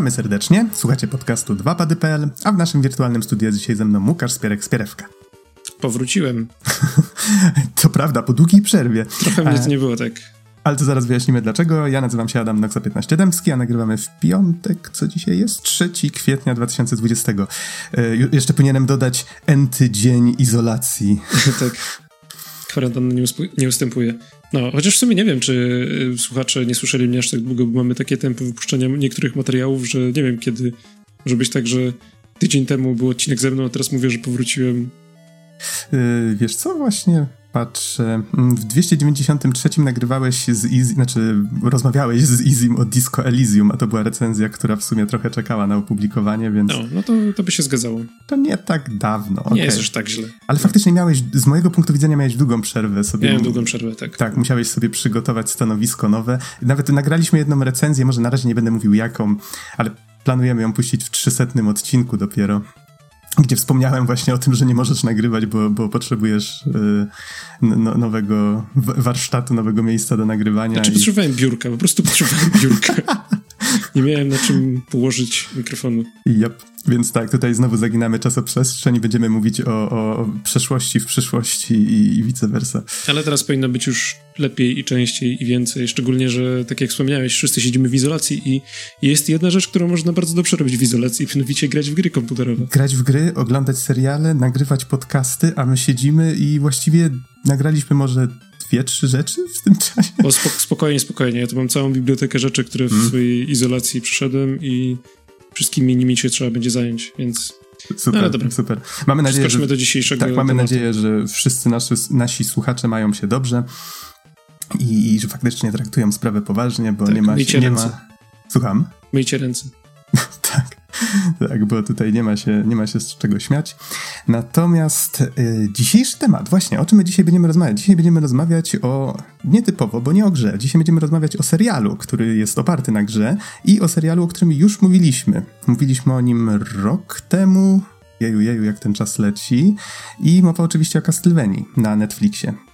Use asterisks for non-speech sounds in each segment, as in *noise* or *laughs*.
Witamy serdecznie, słuchacie podcastu 2pady.pl, a w naszym wirtualnym studiu jest dzisiaj ze mną Łukasz Spierek-Spierewka. Powróciłem. *laughs* to prawda, po długiej przerwie. Trochę mnie to nie było tak. Ale to zaraz wyjaśnimy dlaczego. Ja nazywam się Adam Noxa 15 Dębski, a nagrywamy w piątek, co dzisiaj jest? 3 kwietnia 2020. Yy, jeszcze powinienem dodać enty dzień izolacji. *laughs* tak. Kwarantanna nie, nie ustępuje. No, chociaż w sumie nie wiem, czy y, słuchacze nie słyszeli mnie aż tak długo, bo mamy takie tempo wypuszczania niektórych materiałów, że nie wiem kiedy. Może być tak, że tydzień temu był odcinek ze mną, a teraz mówię, że powróciłem. Yy, wiesz co, właśnie patrzę. Mm, w 293 nagrywałeś z Easy, znaczy rozmawiałeś z Izim o Disco Elysium, a to była recenzja, która w sumie trochę czekała na opublikowanie, więc... No, no to, to by się zgadzało. To nie tak dawno. Nie jest już tak źle. Ale faktycznie miałeś, z mojego punktu widzenia miałeś długą przerwę sobie. Miałem długą przerwę, tak. Tak, musiałeś sobie przygotować stanowisko nowe. Nawet nagraliśmy jedną recenzję, może na razie nie będę mówił jaką, ale planujemy ją puścić w 300 odcinku dopiero gdzie wspomniałem właśnie o tym, że nie możesz nagrywać, bo, bo potrzebujesz y, no, nowego warsztatu, nowego miejsca do nagrywania. Znaczy i... potrzebowałem biurka, po prostu potrzebowałem biurka. *laughs* *laughs* nie miałem na czym położyć mikrofonu. Yep. Więc tak, tutaj znowu zaginamy czasoprzestrzeń i będziemy mówić o, o przeszłości w przyszłości i, i vice versa. Ale teraz powinno być już lepiej i częściej i więcej, szczególnie, że tak jak wspomniałeś, wszyscy siedzimy w izolacji i jest jedna rzecz, którą można bardzo dobrze robić w izolacji, *laughs* mianowicie grać w gry komputerowe. Grać w gry, oglądać seriale, nagrywać podcasty, a my siedzimy i właściwie nagraliśmy może dwie, trzy rzeczy w tym czasie. O, spokojnie, spokojnie. Ja tu mam całą bibliotekę rzeczy, które w hmm. swojej izolacji przyszedłem i wszystkimi nimi się trzeba będzie zająć, więc... Super, no, dobra. super. Mamy nadzieję, że, do dzisiejszego Tak, mamy tematu. nadzieję, że wszyscy nasi, nasi słuchacze mają się dobrze i, i że faktycznie traktują sprawę poważnie, bo tak, nie ma... Myjcie nie ręce. ma... Słucham? Myjcie ręce. *laughs* tak. *laughs* tak, bo tutaj nie ma się, nie ma się z czego śmiać. Natomiast y, dzisiejszy temat, właśnie, o czym my dzisiaj będziemy rozmawiać? Dzisiaj będziemy rozmawiać o, nietypowo, bo nie o grze, dzisiaj będziemy rozmawiać o serialu, który jest oparty na grze i o serialu, o którym już mówiliśmy. Mówiliśmy o nim rok temu, jeju, jeju, jak ten czas leci i mowa oczywiście o Castlevanii na Netflixie.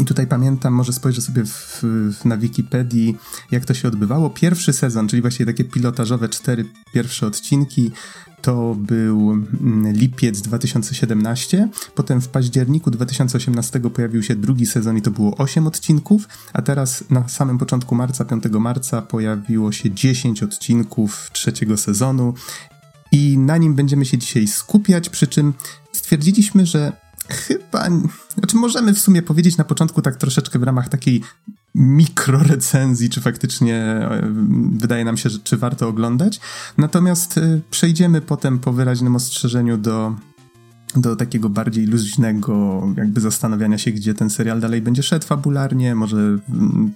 I tutaj pamiętam, może spojrzę sobie w, w, na Wikipedii, jak to się odbywało. Pierwszy sezon, czyli właśnie takie pilotażowe cztery pierwsze odcinki, to był mm, lipiec 2017. Potem w październiku 2018 pojawił się drugi sezon i to było 8 odcinków, a teraz na samym początku marca, 5 marca, pojawiło się 10 odcinków trzeciego sezonu. I na nim będziemy się dzisiaj skupiać, przy czym stwierdziliśmy, że chyba, znaczy możemy w sumie powiedzieć na początku tak troszeczkę w ramach takiej mikrorecenzji, czy faktycznie e, wydaje nam się, że czy warto oglądać. Natomiast e, przejdziemy potem po wyraźnym ostrzeżeniu do do takiego bardziej luźnego jakby zastanawiania się, gdzie ten serial dalej będzie szedł fabularnie, może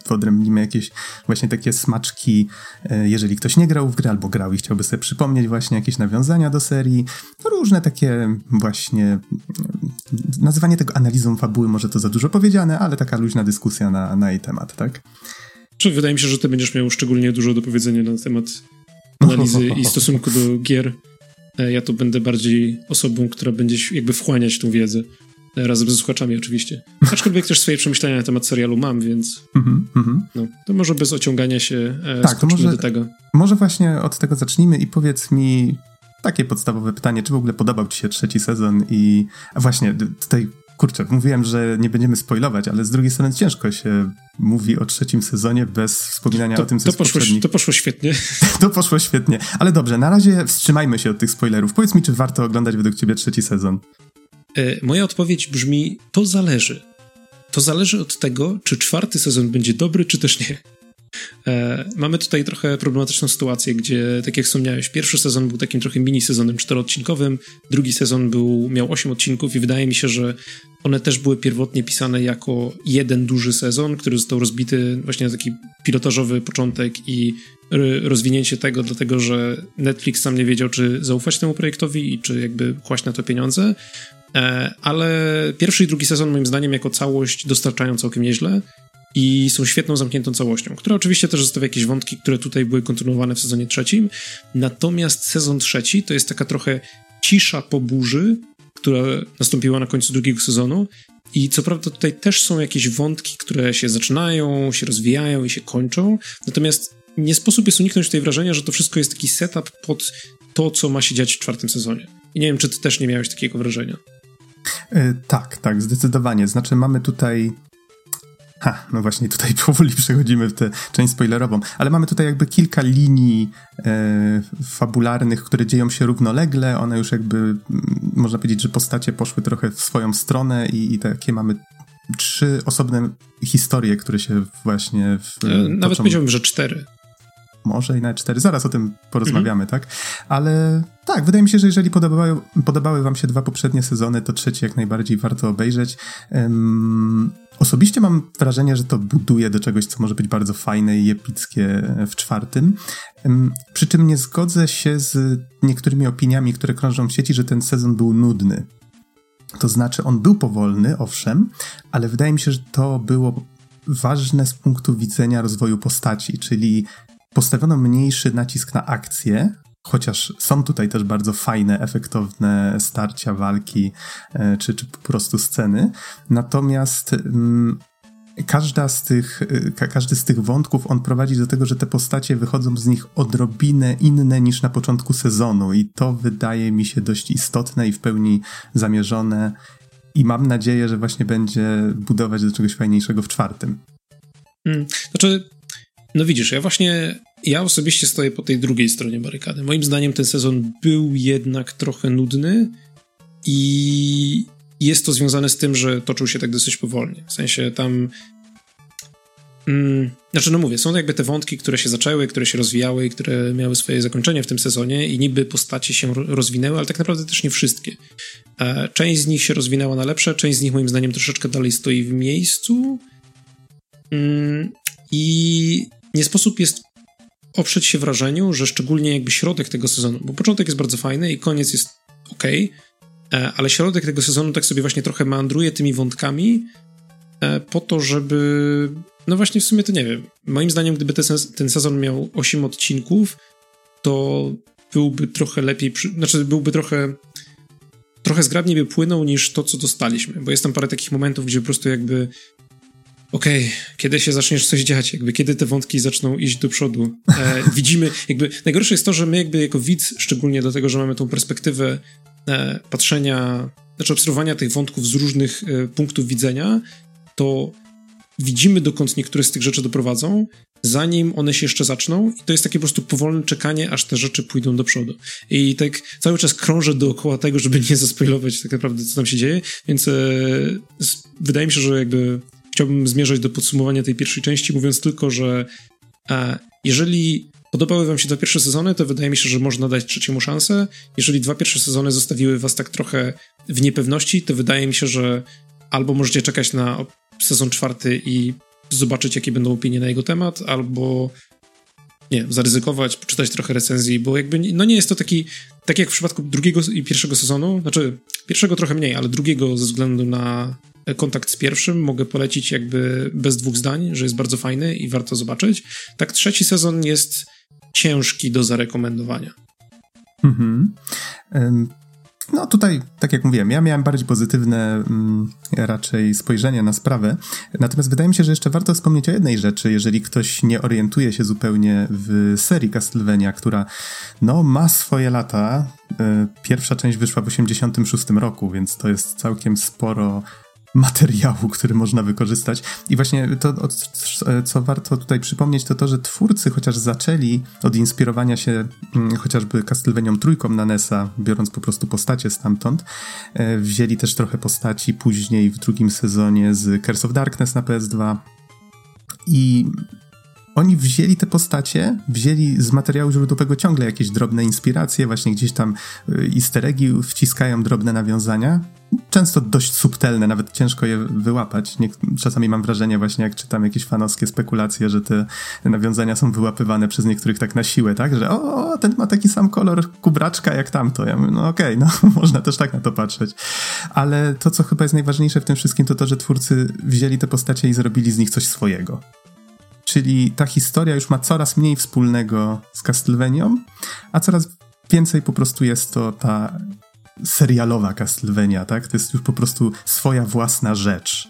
wyodrębnimy jakieś właśnie takie smaczki, e, jeżeli ktoś nie grał w grę albo grał i chciałby sobie przypomnieć właśnie jakieś nawiązania do serii, różne takie właśnie mm, nazywanie tego analizą fabuły, może to za dużo powiedziane, ale taka luźna dyskusja na, na jej temat, tak? Czy wydaje mi się, że ty będziesz miał szczególnie dużo do powiedzenia na temat analizy i stosunku do gier ja tu będę bardziej osobą, która będzie jakby wchłaniać tą wiedzę. E, razem ze słuchaczami oczywiście. Aczkolwiek też swoje przemyślenia na temat serialu mam, więc mm -hmm. no, to może bez ociągania się e, tak, to może, do tego. Może właśnie od tego zacznijmy i powiedz mi takie podstawowe pytanie, czy w ogóle podobał ci się trzeci sezon i a właśnie tutaj kurczę, mówiłem, że nie będziemy spoilować, ale z drugiej strony ciężko się mówi o trzecim sezonie bez wspominania to, o tym, co to poszło, to poszło świetnie. *laughs* to poszło świetnie. Ale dobrze, na razie wstrzymajmy się od tych spoilerów. Powiedz mi, czy warto oglądać według ciebie trzeci sezon? E, moja odpowiedź brzmi, to zależy. To zależy od tego, czy czwarty sezon będzie dobry, czy też nie. E, mamy tutaj trochę problematyczną sytuację, gdzie, tak jak wspomniałeś, pierwszy sezon był takim trochę mini sezonem czteroodcinkowym, drugi sezon był, miał osiem odcinków i wydaje mi się, że one też były pierwotnie pisane jako jeden duży sezon, który został rozbity właśnie na taki pilotażowy początek i rozwinięcie tego, dlatego że Netflix sam nie wiedział, czy zaufać temu projektowi i czy jakby kłaść na to pieniądze. E, ale pierwszy i drugi sezon, moim zdaniem, jako całość dostarczają całkiem nieźle i są świetną, zamkniętą całością, która oczywiście też zostawia jakieś wątki, które tutaj były kontynuowane w sezonie trzecim. Natomiast sezon trzeci to jest taka trochę cisza po burzy, która nastąpiła na końcu drugiego sezonu. I co prawda tutaj też są jakieś wątki, które się zaczynają, się rozwijają i się kończą. Natomiast nie sposób jest uniknąć tej wrażenia, że to wszystko jest taki setup pod to, co ma się dziać w czwartym sezonie. I nie wiem, czy ty też nie miałeś takiego wrażenia. Yy, tak, tak, zdecydowanie. Znaczy mamy tutaj Ha, no właśnie tutaj *laughs* powoli przechodzimy w tę część spoilerową, ale mamy tutaj jakby kilka linii e, fabularnych, które dzieją się równolegle. One już jakby, m, można powiedzieć, że postacie poszły trochę w swoją stronę i, i takie mamy trzy osobne historie, które się właśnie. W, e, nawet toczą. powiedziałbym, że cztery może i na cztery. Zaraz o tym porozmawiamy, mhm. tak? Ale tak, wydaje mi się, że jeżeli podobały, podobały wam się dwa poprzednie sezony, to trzeci jak najbardziej warto obejrzeć. Um, osobiście mam wrażenie, że to buduje do czegoś, co może być bardzo fajne i epickie w czwartym. Um, przy czym nie zgodzę się z niektórymi opiniami, które krążą w sieci, że ten sezon był nudny. To znaczy, on był powolny, owszem, ale wydaje mi się, że to było ważne z punktu widzenia rozwoju postaci, czyli postawiono mniejszy nacisk na akcję, chociaż są tutaj też bardzo fajne, efektowne starcia, walki e, czy, czy po prostu sceny. Natomiast mm, każda z tych, e, każdy z tych wątków on prowadzi do tego, że te postacie wychodzą z nich odrobinę inne niż na początku sezonu i to wydaje mi się dość istotne i w pełni zamierzone i mam nadzieję, że właśnie będzie budować do czegoś fajniejszego w czwartym. Hmm. Znaczy, no widzisz, ja właśnie, ja osobiście stoję po tej drugiej stronie barykady. Moim zdaniem ten sezon był jednak trochę nudny i jest to związane z tym, że toczył się tak dosyć powolnie. W sensie tam. Mm, znaczy, no mówię, są jakby te wątki, które się zaczęły, które się rozwijały i które miały swoje zakończenie w tym sezonie, i niby postacie się rozwinęły, ale tak naprawdę też nie wszystkie. Część z nich się rozwinęła na lepsze, część z nich moim zdaniem troszeczkę dalej stoi w miejscu. Mm, I nie sposób jest oprzeć się wrażeniu, że szczególnie jakby środek tego sezonu, bo początek jest bardzo fajny i koniec jest ok, e, ale środek tego sezonu tak sobie właśnie trochę meandruje tymi wątkami e, po to, żeby no właśnie w sumie to nie wiem. Moim zdaniem, gdyby ten, ten sezon miał 8 odcinków, to byłby trochę lepiej, znaczy byłby trochę trochę zgrabniej by płynął niż to, co dostaliśmy, bo jest tam parę takich momentów, gdzie po prostu jakby okej, okay, kiedy się zaczniesz coś dziać, jakby kiedy te wątki zaczną iść do przodu. E, *laughs* widzimy, jakby najgorsze jest to, że my jakby jako widz, szczególnie dlatego, że mamy tą perspektywę e, patrzenia, znaczy obserwowania tych wątków z różnych e, punktów widzenia, to widzimy dokąd niektóre z tych rzeczy doprowadzą, zanim one się jeszcze zaczną i to jest takie po prostu powolne czekanie, aż te rzeczy pójdą do przodu. I tak cały czas krążę dookoła tego, żeby nie zaspoilować tak naprawdę, co tam się dzieje, więc e, wydaje mi się, że jakby chciałbym zmierzać do podsumowania tej pierwszej części, mówiąc tylko, że e, jeżeli podobały wam się dwa pierwsze sezony, to wydaje mi się, że można dać trzeciemu szansę. Jeżeli dwa pierwsze sezony zostawiły was tak trochę w niepewności, to wydaje mi się, że albo możecie czekać na sezon czwarty i zobaczyć, jakie będą opinie na jego temat, albo nie, zaryzykować, poczytać trochę recenzji, bo jakby, no nie jest to taki, tak jak w przypadku drugiego i pierwszego sezonu, znaczy pierwszego trochę mniej, ale drugiego ze względu na kontakt z pierwszym mogę polecić jakby bez dwóch zdań, że jest bardzo fajny i warto zobaczyć. Tak trzeci sezon jest ciężki do zarekomendowania. Mhm. No tutaj, tak jak mówiłem, ja miałem bardziej pozytywne mm, raczej spojrzenie na sprawę. Natomiast wydaje mi się, że jeszcze warto wspomnieć o jednej rzeczy, jeżeli ktoś nie orientuje się zupełnie w serii Castlevania, która no ma swoje lata. E, pierwsza część wyszła w 86 roku, więc to jest całkiem sporo materiału, który można wykorzystać. I właśnie to, co warto tutaj przypomnieć, to to, że twórcy chociaż zaczęli od inspirowania się mm, chociażby Castlevanią trójką na NESa, biorąc po prostu postacie stamtąd, e, wzięli też trochę postaci później w drugim sezonie z Curse of Darkness na PS2 i oni wzięli te postacie, wzięli z materiału źródłowego ciągle jakieś drobne inspiracje, właśnie gdzieś tam y, easter eggi wciskają drobne nawiązania, często dość subtelne, nawet ciężko je wyłapać. Nie, czasami mam wrażenie właśnie, jak czytam jakieś fanowskie spekulacje, że te nawiązania są wyłapywane przez niektórych tak na siłę, tak? Że o, ten ma taki sam kolor kubraczka jak tamto. Ja mówię, no okej, okay, no *laughs* można też tak na to patrzeć. Ale to, co chyba jest najważniejsze w tym wszystkim, to to, że twórcy wzięli te postacie i zrobili z nich coś swojego. Czyli ta historia już ma coraz mniej wspólnego z Castlevanią, a coraz więcej po prostu jest to ta serialowa Castlevania, tak? To jest już po prostu swoja własna rzecz.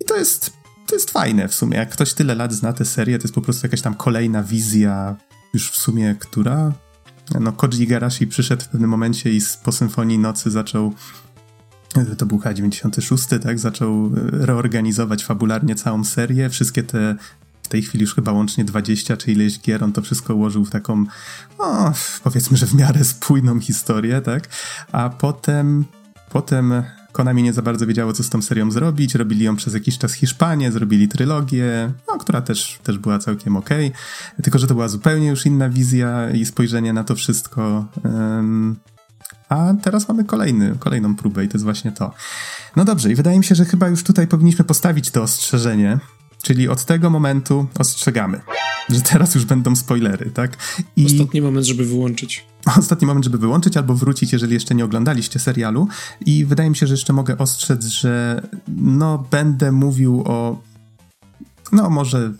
I to jest to jest fajne w sumie. Jak ktoś tyle lat zna tę serię, to jest po prostu jakaś tam kolejna wizja, już w sumie która? No, Koji Igarashi przyszedł w pewnym momencie i po Symfonii Nocy zaczął to był H96, tak? Zaczął reorganizować fabularnie całą serię. Wszystkie te w tej chwili już chyba łącznie 20 czy ileś gier, on to wszystko ułożył w taką, no, powiedzmy, że w miarę spójną historię, tak? A potem, potem Konami nie za bardzo wiedziało, co z tą serią zrobić. Robili ją przez jakiś czas Hiszpanię, zrobili trylogię, no, która też, też była całkiem ok. Tylko, że to była zupełnie już inna wizja i spojrzenie na to wszystko. Um, a teraz mamy kolejny, kolejną próbę i to jest właśnie to. No dobrze, i wydaje mi się, że chyba już tutaj powinniśmy postawić to ostrzeżenie, Czyli od tego momentu ostrzegamy, że teraz już będą spoilery, tak? I ostatni moment, żeby wyłączyć. *laughs* Ostatni moment, żeby wyłączyć albo wrócić, jeżeli jeszcze nie oglądaliście serialu. I wydaje mi się, że jeszcze mogę ostrzec, że no będę mówił o no może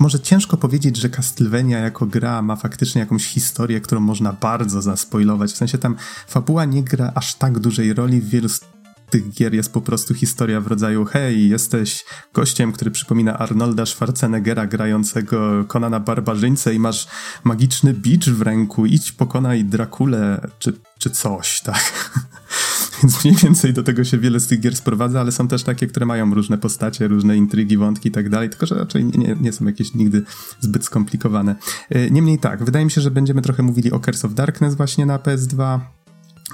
może ciężko powiedzieć, że Castlevania jako gra ma faktycznie jakąś historię, którą można bardzo zaspoilować. W sensie tam fabuła nie gra aż tak dużej roli w wielu tych gier jest po prostu historia w rodzaju hej, jesteś gościem, który przypomina Arnolda Schwarzeneggera grającego Konana Barbarzyńcę i masz magiczny bicz w ręku, idź pokonaj Drakulę, czy, czy coś, *laughs* tak? Więc mniej więcej do tego się wiele z tych gier sprowadza, ale są też takie, które mają różne postacie, różne intrygi, wątki i tak dalej, tylko że raczej nie, nie są jakieś nigdy zbyt skomplikowane. E, niemniej tak, wydaje mi się, że będziemy trochę mówili o Curse of Darkness właśnie na PS2,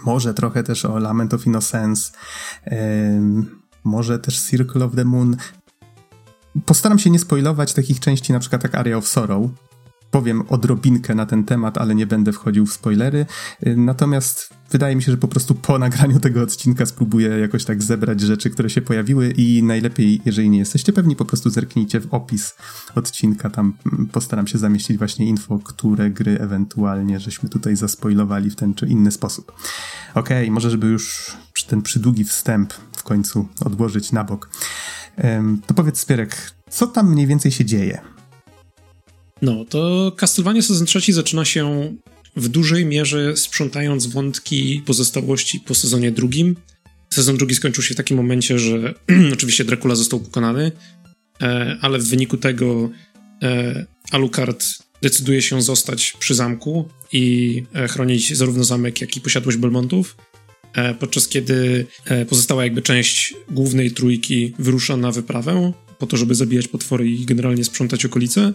może trochę też o Lament of Innocence, może też Circle of the Moon. Postaram się nie spoilować takich części, na przykład jak Area of Sorrow, powiem odrobinkę na ten temat, ale nie będę wchodził w spoilery. Y, natomiast wydaje mi się, że po prostu po *laughs* nagraniu tego odcinka spróbuję jakoś tak zebrać rzeczy, które się pojawiły i najlepiej, jeżeli nie jesteście pewni, po prostu zerknijcie w opis odcinka. Tam mm, postaram się zamieścić właśnie info, które gry ewentualnie żeśmy tutaj zaspoilowali w ten czy inny sposób. Okej, okay, może żeby już ten przydługi wstęp w końcu odłożyć na bok. To powiedz, Spierek, co tam mniej więcej się dzieje? No, to Castlevania sezon trzeci zaczyna się w dużej mierze sprzątając wątki pozostałości po sezonie drugim. Sezon drugi skończył się w takim momencie, że *clears throat* oczywiście Dracula został pokonany, e, ale w wyniku tego e, Alucard decyduje się zostać przy zamku i e, chronić zarówno zamek, jak i posiadłość Belmontów, podczas kiedy pozostała jakby część głównej trójki wyrusza na wyprawę po to, żeby zabijać potwory i generalnie sprzątać okolice.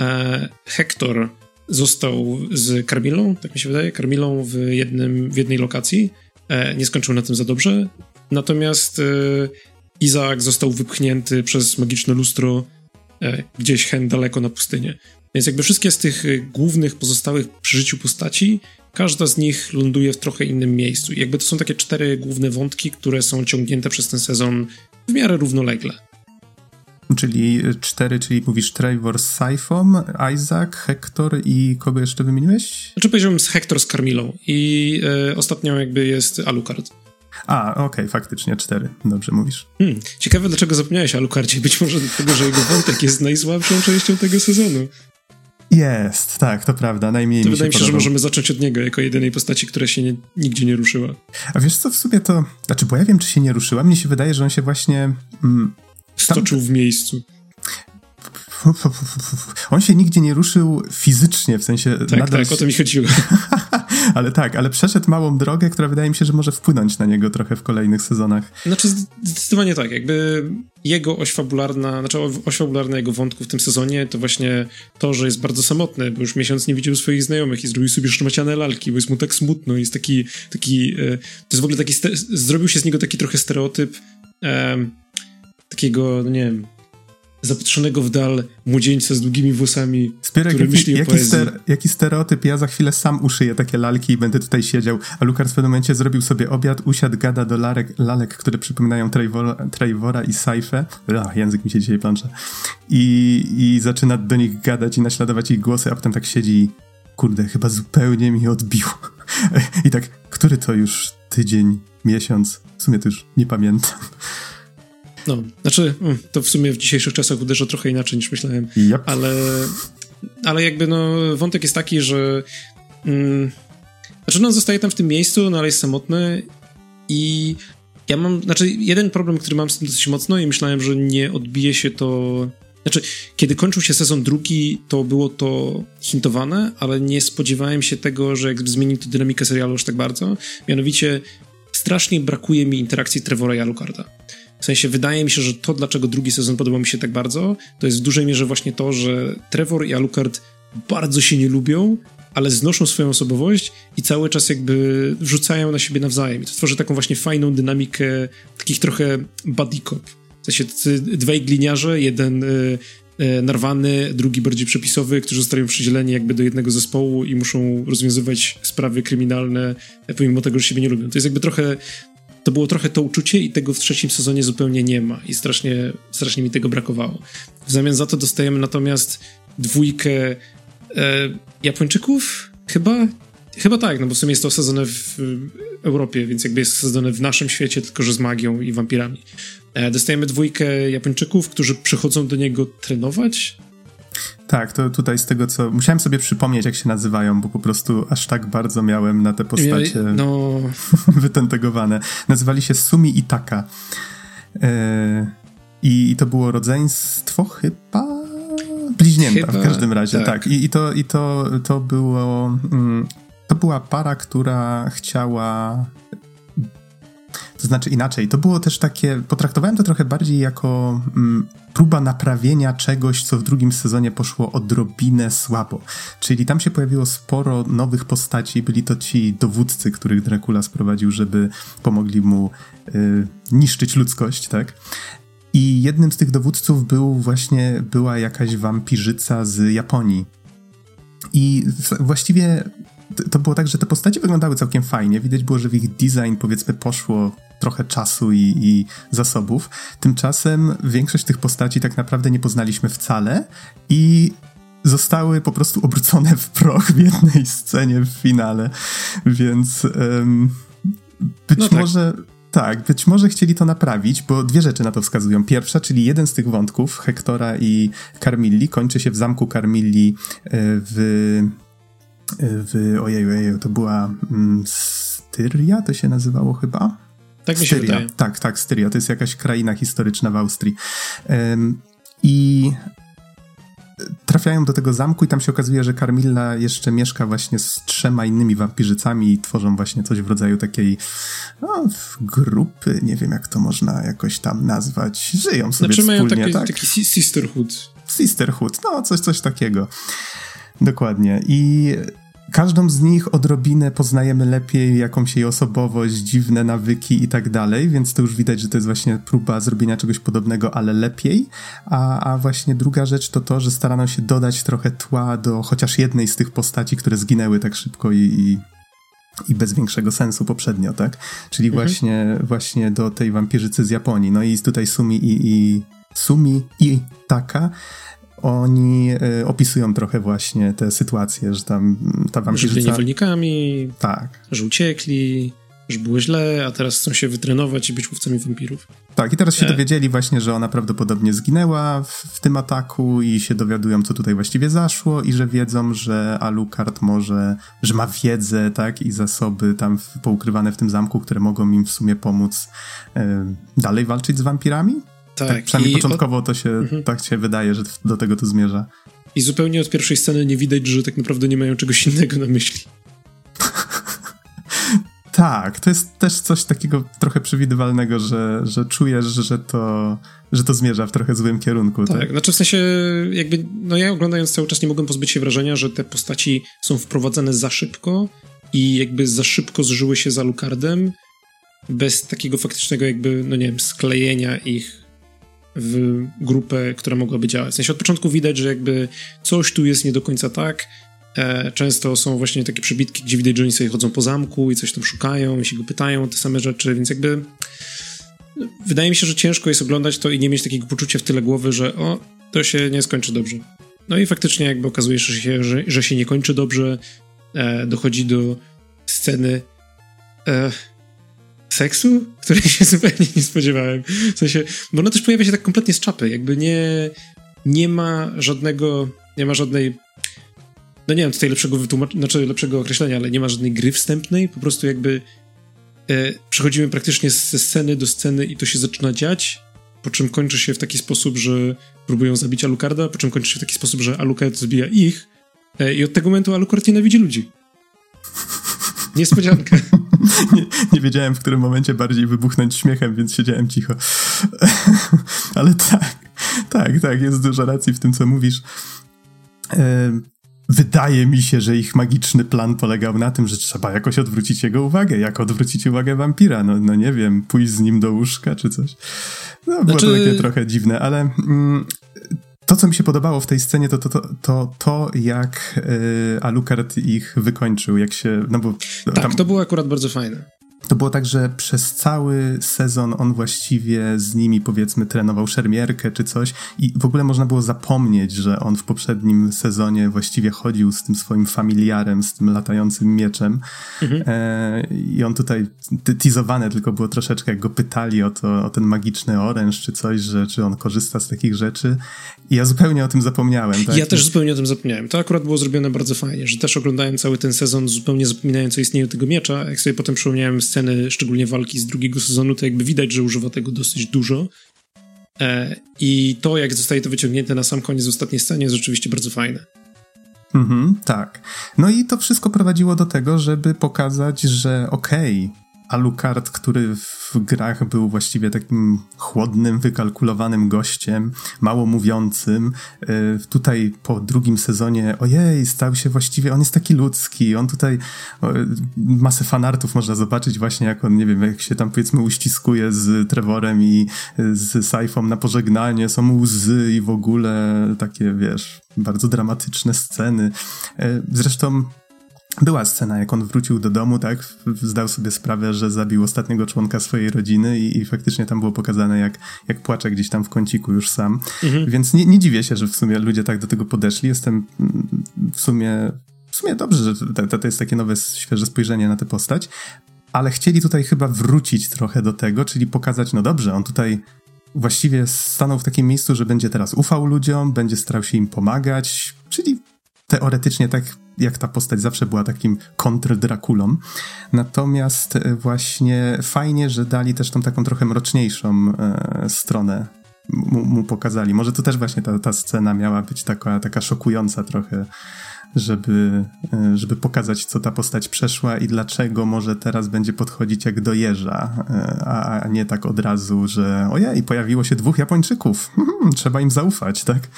E, Hector został z Carmilą, tak mi się wydaje, Carmilą w, jednym, w jednej lokacji. E, nie skończył na tym za dobrze. Natomiast e, Izaak został wypchnięty przez magiczne lustro gdzieś hen daleko na pustynię. Więc jakby wszystkie z tych głównych pozostałych przy życiu postaci, każda z nich ląduje w trochę innym miejscu. I jakby to są takie cztery główne wątki, które są ciągnięte przez ten sezon w miarę równolegle. Czyli cztery, czyli mówisz Trevor z Syphom, Isaac, Hector i kogo jeszcze wymieniłeś? Znaczy powiedziałbym z Hector z Carmilą i e, ostatnią jakby jest Alucard. A, okej, okay, faktycznie cztery. Dobrze mówisz. Hmm, ciekawe, dlaczego zapomniałeś o Alucardzie. Być może dlatego, że jego wątek jest najsłabszą częścią tego sezonu. Jest, tak, to prawda, najmniej to mi wydaje mi się, podobał. że możemy zacząć od niego, jako jedynej postaci, która się nie, nigdzie nie ruszyła. A wiesz co, w sumie to, znaczy, bo ja wiem, czy się nie ruszyła, mnie się wydaje, że on się właśnie... Mm, Stoczył w miejscu. *laughs* On się nigdzie nie ruszył fizycznie, w sensie... Tak, nadal... tak, o to mi chodziło. *laughs* ale tak, ale przeszedł małą drogę, która wydaje mi się, że może wpłynąć na niego trochę w kolejnych sezonach. Znaczy zdecydowanie tak, jakby jego oś fabularna, znaczy oś fabularna jego wątku w tym sezonie to właśnie to, że jest bardzo samotny, bo już miesiąc nie widział swoich znajomych i zrobił sobie szmaciane lalki, bo jest mu tak smutno, jest taki, taki e, to jest w ogóle taki, zrobił się z niego taki trochę stereotyp takiego, no nie wiem, zapatrzonego w dal młodzieńca z długimi włosami, Spierek, który jaki, myśli jaki, ster, jaki stereotyp, ja za chwilę sam uszyję takie lalki i będę tutaj siedział, a Lukas w pewnym momencie zrobił sobie obiad, usiadł, gada do lalek, lalek które przypominają Trevora, i Saifę, język mi się dzisiaj plącze, I, i zaczyna do nich gadać i naśladować ich głosy, a potem tak siedzi kurde, chyba zupełnie mi odbił. *laughs* I tak, który to już tydzień, miesiąc, w sumie to już nie pamiętam. No, znaczy, mm, to w sumie w dzisiejszych czasach uderza trochę inaczej niż myślałem, yep. ale, ale jakby no, wątek jest taki, że mm, znaczy no, zostaje tam w tym miejscu, no ale jest samotny i ja mam, znaczy jeden problem, który mam z tym dosyć mocno i myślałem, że nie odbije się to znaczy, kiedy kończył się sezon drugi, to było to hintowane, ale nie spodziewałem się tego, że jakby zmieni to dynamikę serialu już tak bardzo. Mianowicie, strasznie brakuje mi interakcji Trevora i Alucarda. W sensie, wydaje mi się, że to, dlaczego drugi sezon podobał mi się tak bardzo, to jest w dużej mierze właśnie to, że Trevor i Alucard bardzo się nie lubią, ale znoszą swoją osobowość i cały czas jakby wrzucają na siebie nawzajem. I to tworzy taką właśnie fajną dynamikę takich trochę buddy cop w sensie dwaj gliniarze, jeden y, y, narwany, drugi bardziej przepisowy, którzy zostają przydzieleni jakby do jednego zespołu i muszą rozwiązywać sprawy kryminalne, e, pomimo tego, że siebie nie lubią. To jest jakby trochę to było trochę to uczucie i tego w trzecim sezonie zupełnie nie ma i strasznie, strasznie mi tego brakowało. W zamian za to dostajemy natomiast dwójkę e, Japończyków, chyba? Chyba tak, no bo w sumie jest to osadzone w Europie, więc jakby jest osadzone w naszym świecie, tylko że z magią i wampirami. E, dostajemy dwójkę Japończyków, którzy przychodzą do niego trenować. Tak, to tutaj z tego co. Musiałem sobie przypomnieć, jak się nazywają, bo po prostu aż tak bardzo miałem na te postacie no... *laughs* wytentegowane. Nazywali się Sumi i Taka. E, I to było rodzeństwo chyba. Bliźnięta chyba, w każdym razie, tak. tak. I, I, to, i to, to było. Mm, to była para, która chciała to znaczy inaczej, to było też takie, potraktowałem to trochę bardziej jako mm, próba naprawienia czegoś, co w drugim sezonie poszło odrobinę słabo. Czyli tam się pojawiło sporo nowych postaci, byli to ci dowódcy, których Dracula sprowadził, żeby pomogli mu y, niszczyć ludzkość, tak? I jednym z tych dowódców był właśnie, była jakaś wampirzyca z Japonii. I właściwie to było tak, że te postacie wyglądały całkiem fajnie. Widać było, że w ich design powiedzmy poszło trochę czasu i, i, zasobów. Tymczasem większość tych postaci tak naprawdę nie poznaliśmy wcale i zostały po prostu obrócone w proch w jednej scenie w finale. Więc um, być no tak. może. Tak, być może chcieli to naprawić, bo dwie rzeczy na to wskazują. Pierwsza, czyli jeden z tych wątków, Hektora i Carmilli, kończy się w zamku Carmilli e, w w, ojeju, ojeju, to była mm, Styria, to się nazywało chyba? Tak mi się Styria. wydaje. Tak, tak, Styria, to jest jakaś kraina historyczna w Austrii. Um, I trafiają do tego zamku i tam się okazuje, że Carmilla jeszcze mieszka właśnie z trzema innymi wampirzycami i tworzą właśnie coś w rodzaju takiej no, grupy, nie wiem jak to można jakoś tam nazwać. Żyją sobie znaczy, wspólnie, mają taki, tak? taki sisterhood. Sisterhood, no coś, coś takiego. Dokładnie. I każdą z nich odrobinę poznajemy lepiej, jakąś jej osobowość, dziwne nawyki i tak dalej, więc to już widać, że to jest właśnie próba zrobienia czegoś podobnego, ale lepiej. A, a właśnie druga rzecz to to, że starano się dodać trochę tła do chociaż jednej z tych postaci, które zginęły tak szybko i, i i bez większego sensu poprzednio, tak? Czyli mhm. właśnie, właśnie do tej wampirzycy z Japonii. No i tutaj Sumi i, i Sumi i Taka oni y, opisują trochę właśnie te sytuacje, że tam ta wampirzyca... Że byli niewolnikami, tak. że uciekli, że było źle, a teraz chcą się wytrenować i być łowcami wampirów. Tak, i teraz się e. dowiedzieli właśnie, że ona prawdopodobnie zginęła w, w, tym ataku i się dowiadują, co tutaj właściwie zaszło i że wiedzą, że Alucard może, że ma wiedzę, tak, i zasoby tam w, poukrywane w tym zamku, które mogą im w sumie pomóc y, dalej walczyć z wampirami. Tak, tak przynajmniej początkowo to się, mhm. tak się wydaje, że do tego to zmierza. I zupełnie od pierwszej sceny nie widać, że tak naprawdę nie mają czegoś innego na myśli. *laughs* tak, to jest też coś takiego trochę przewidywalnego, że, że czujesz, że to, że to zmierza w trochę złym kierunku. Tak, tak, znaczy w sensie jakby, no ja oglądając cały czas nie mogłem pozbyć się wrażenia, że te postaci są wprowadzane za szybko i jakby za szybko zżyły się za Lucardem bez takiego faktycznego jakby, no nie wiem, sklejenia ich w grupę, która mogłaby działać. W sensie od początku widać, że jakby coś tu jest nie do końca tak. E, często są właśnie takie przebitki, gdzie widać, że oni sobie chodzą po zamku i coś tam szukają i się go pytają te same rzeczy, więc jakby wydaje mi się, że ciężko jest oglądać to i nie mieć takiego poczucia w tyle głowy, że o, to się nie skończy dobrze. No i faktycznie jakby okazuje się, że, że się nie kończy dobrze, e, dochodzi do sceny e, seksu, której się *laughs* zupełnie nie spodziewałem. W sensie, bo ona też pojawia się tak kompletnie z czapy, jakby nie, nie ma żadnego, nie ma żadnej no nie wiem tutaj lepszego wytłumaczenia, znaczy lepszego określenia, ale nie ma żadnej gry wstępnej, po prostu jakby e, przechodzimy praktycznie ze sceny do sceny i to się zaczyna dziać, po czym kończy się w taki sposób, że próbują zabić Alucarda, po czym kończy się w taki sposób, że Alucard zabija ich e, i od tego momentu Alucard nienawidzi ludzi. Niespodzianka. *laughs* *laughs* nie, nie, wiedziałem, w którym momencie bardziej wybuchnąć śmiechem, więc siedziałem cicho. *laughs* Ale tak, tak, tak, jest dużo racji w tym, co mówisz. Wydaje mi się, że ich magiczny plan polegał na tym, że trzeba jakoś odwrócić jego uwagę. Jak odwrócić uwagę wampira? No, no nie wiem, pójść z nim do łóżka czy coś. No, było znaczy... to takie trochę dziwne, ale mm, to, co mi się podobało w tej scenie, to to, to, to, to jak y, Alucard ich wykończył, jak się, no bo... Tak, tam... to było akurat bardzo fajne to było tak, że przez cały sezon on właściwie z nimi powiedzmy trenował szermierkę czy coś i w ogóle można było zapomnieć, że on w poprzednim sezonie właściwie chodził z tym swoim familiarem, z tym latającym mieczem mhm. e, i on tutaj teasowane tylko było troszeczkę, jak go pytali o, to, o ten magiczny oręż czy coś, że czy on korzysta z takich rzeczy i ja zupełnie o tym zapomniałem. Tak? Ja też zupełnie o tym zapomniałem. To akurat było zrobione bardzo fajnie, że też oglądałem cały ten sezon zupełnie zapominając o istnieniu tego miecza, jak sobie potem przypomniałem sceny, szczególnie walki z drugiego sezonu, to jakby widać, że używa tego dosyć dużo. E, I to, jak zostaje to wyciągnięte na sam koniec w ostatniej scenie, jest rzeczywiście bardzo fajne. Mhm, tak. No i to wszystko prowadziło do tego, żeby pokazać, że okej, okay, Alucard, który w grach był właściwie takim chłodnym, wykalkulowanym gościem, mało mówiącym. E, tutaj po drugim sezonie, ojej, stał się właściwie, on jest taki ludzki, on tutaj masę fanartów można zobaczyć właśnie, jak on, nie wiem, jak się tam powiedzmy uściskuje z Trevorem i z Saifą na pożegnanie, są łzy i w ogóle takie, wiesz, bardzo dramatyczne sceny. E, zresztą była scena, jak on wrócił do domu, tak, zdał sobie sprawę, że zabił ostatniego członka swojej rodziny i, i faktycznie tam było pokazane, jak, jak płacze gdzieś tam w kąciku już sam. Mhm. Więc nie, nie dziwię się, że w sumie ludzie tak do tego podeszli. Jestem w sumie, w sumie dobrze, że to, to jest takie nowe, świeże spojrzenie na tę postać, ale chcieli tutaj chyba wrócić trochę do tego, czyli pokazać, no dobrze, on tutaj właściwie stanął w takim miejscu, że będzie teraz ufał ludziom, będzie starał się im pomagać, czyli teoretycznie tak jak ta postać zawsze była takim kontr-Drakulą. Natomiast e, właśnie fajnie, że dali też tą taką trochę mroczniejszą e, stronę mu, mu, pokazali. Może to też właśnie ta, ta scena miała być taka, taka szokująca trochę, żeby, e, żeby pokazać, co ta postać przeszła i dlaczego może teraz będzie podchodzić jak do jeża, e, a, a nie tak od razu, że ojej, pojawiło się dwóch Japończyków, *laughs* trzeba im zaufać, tak?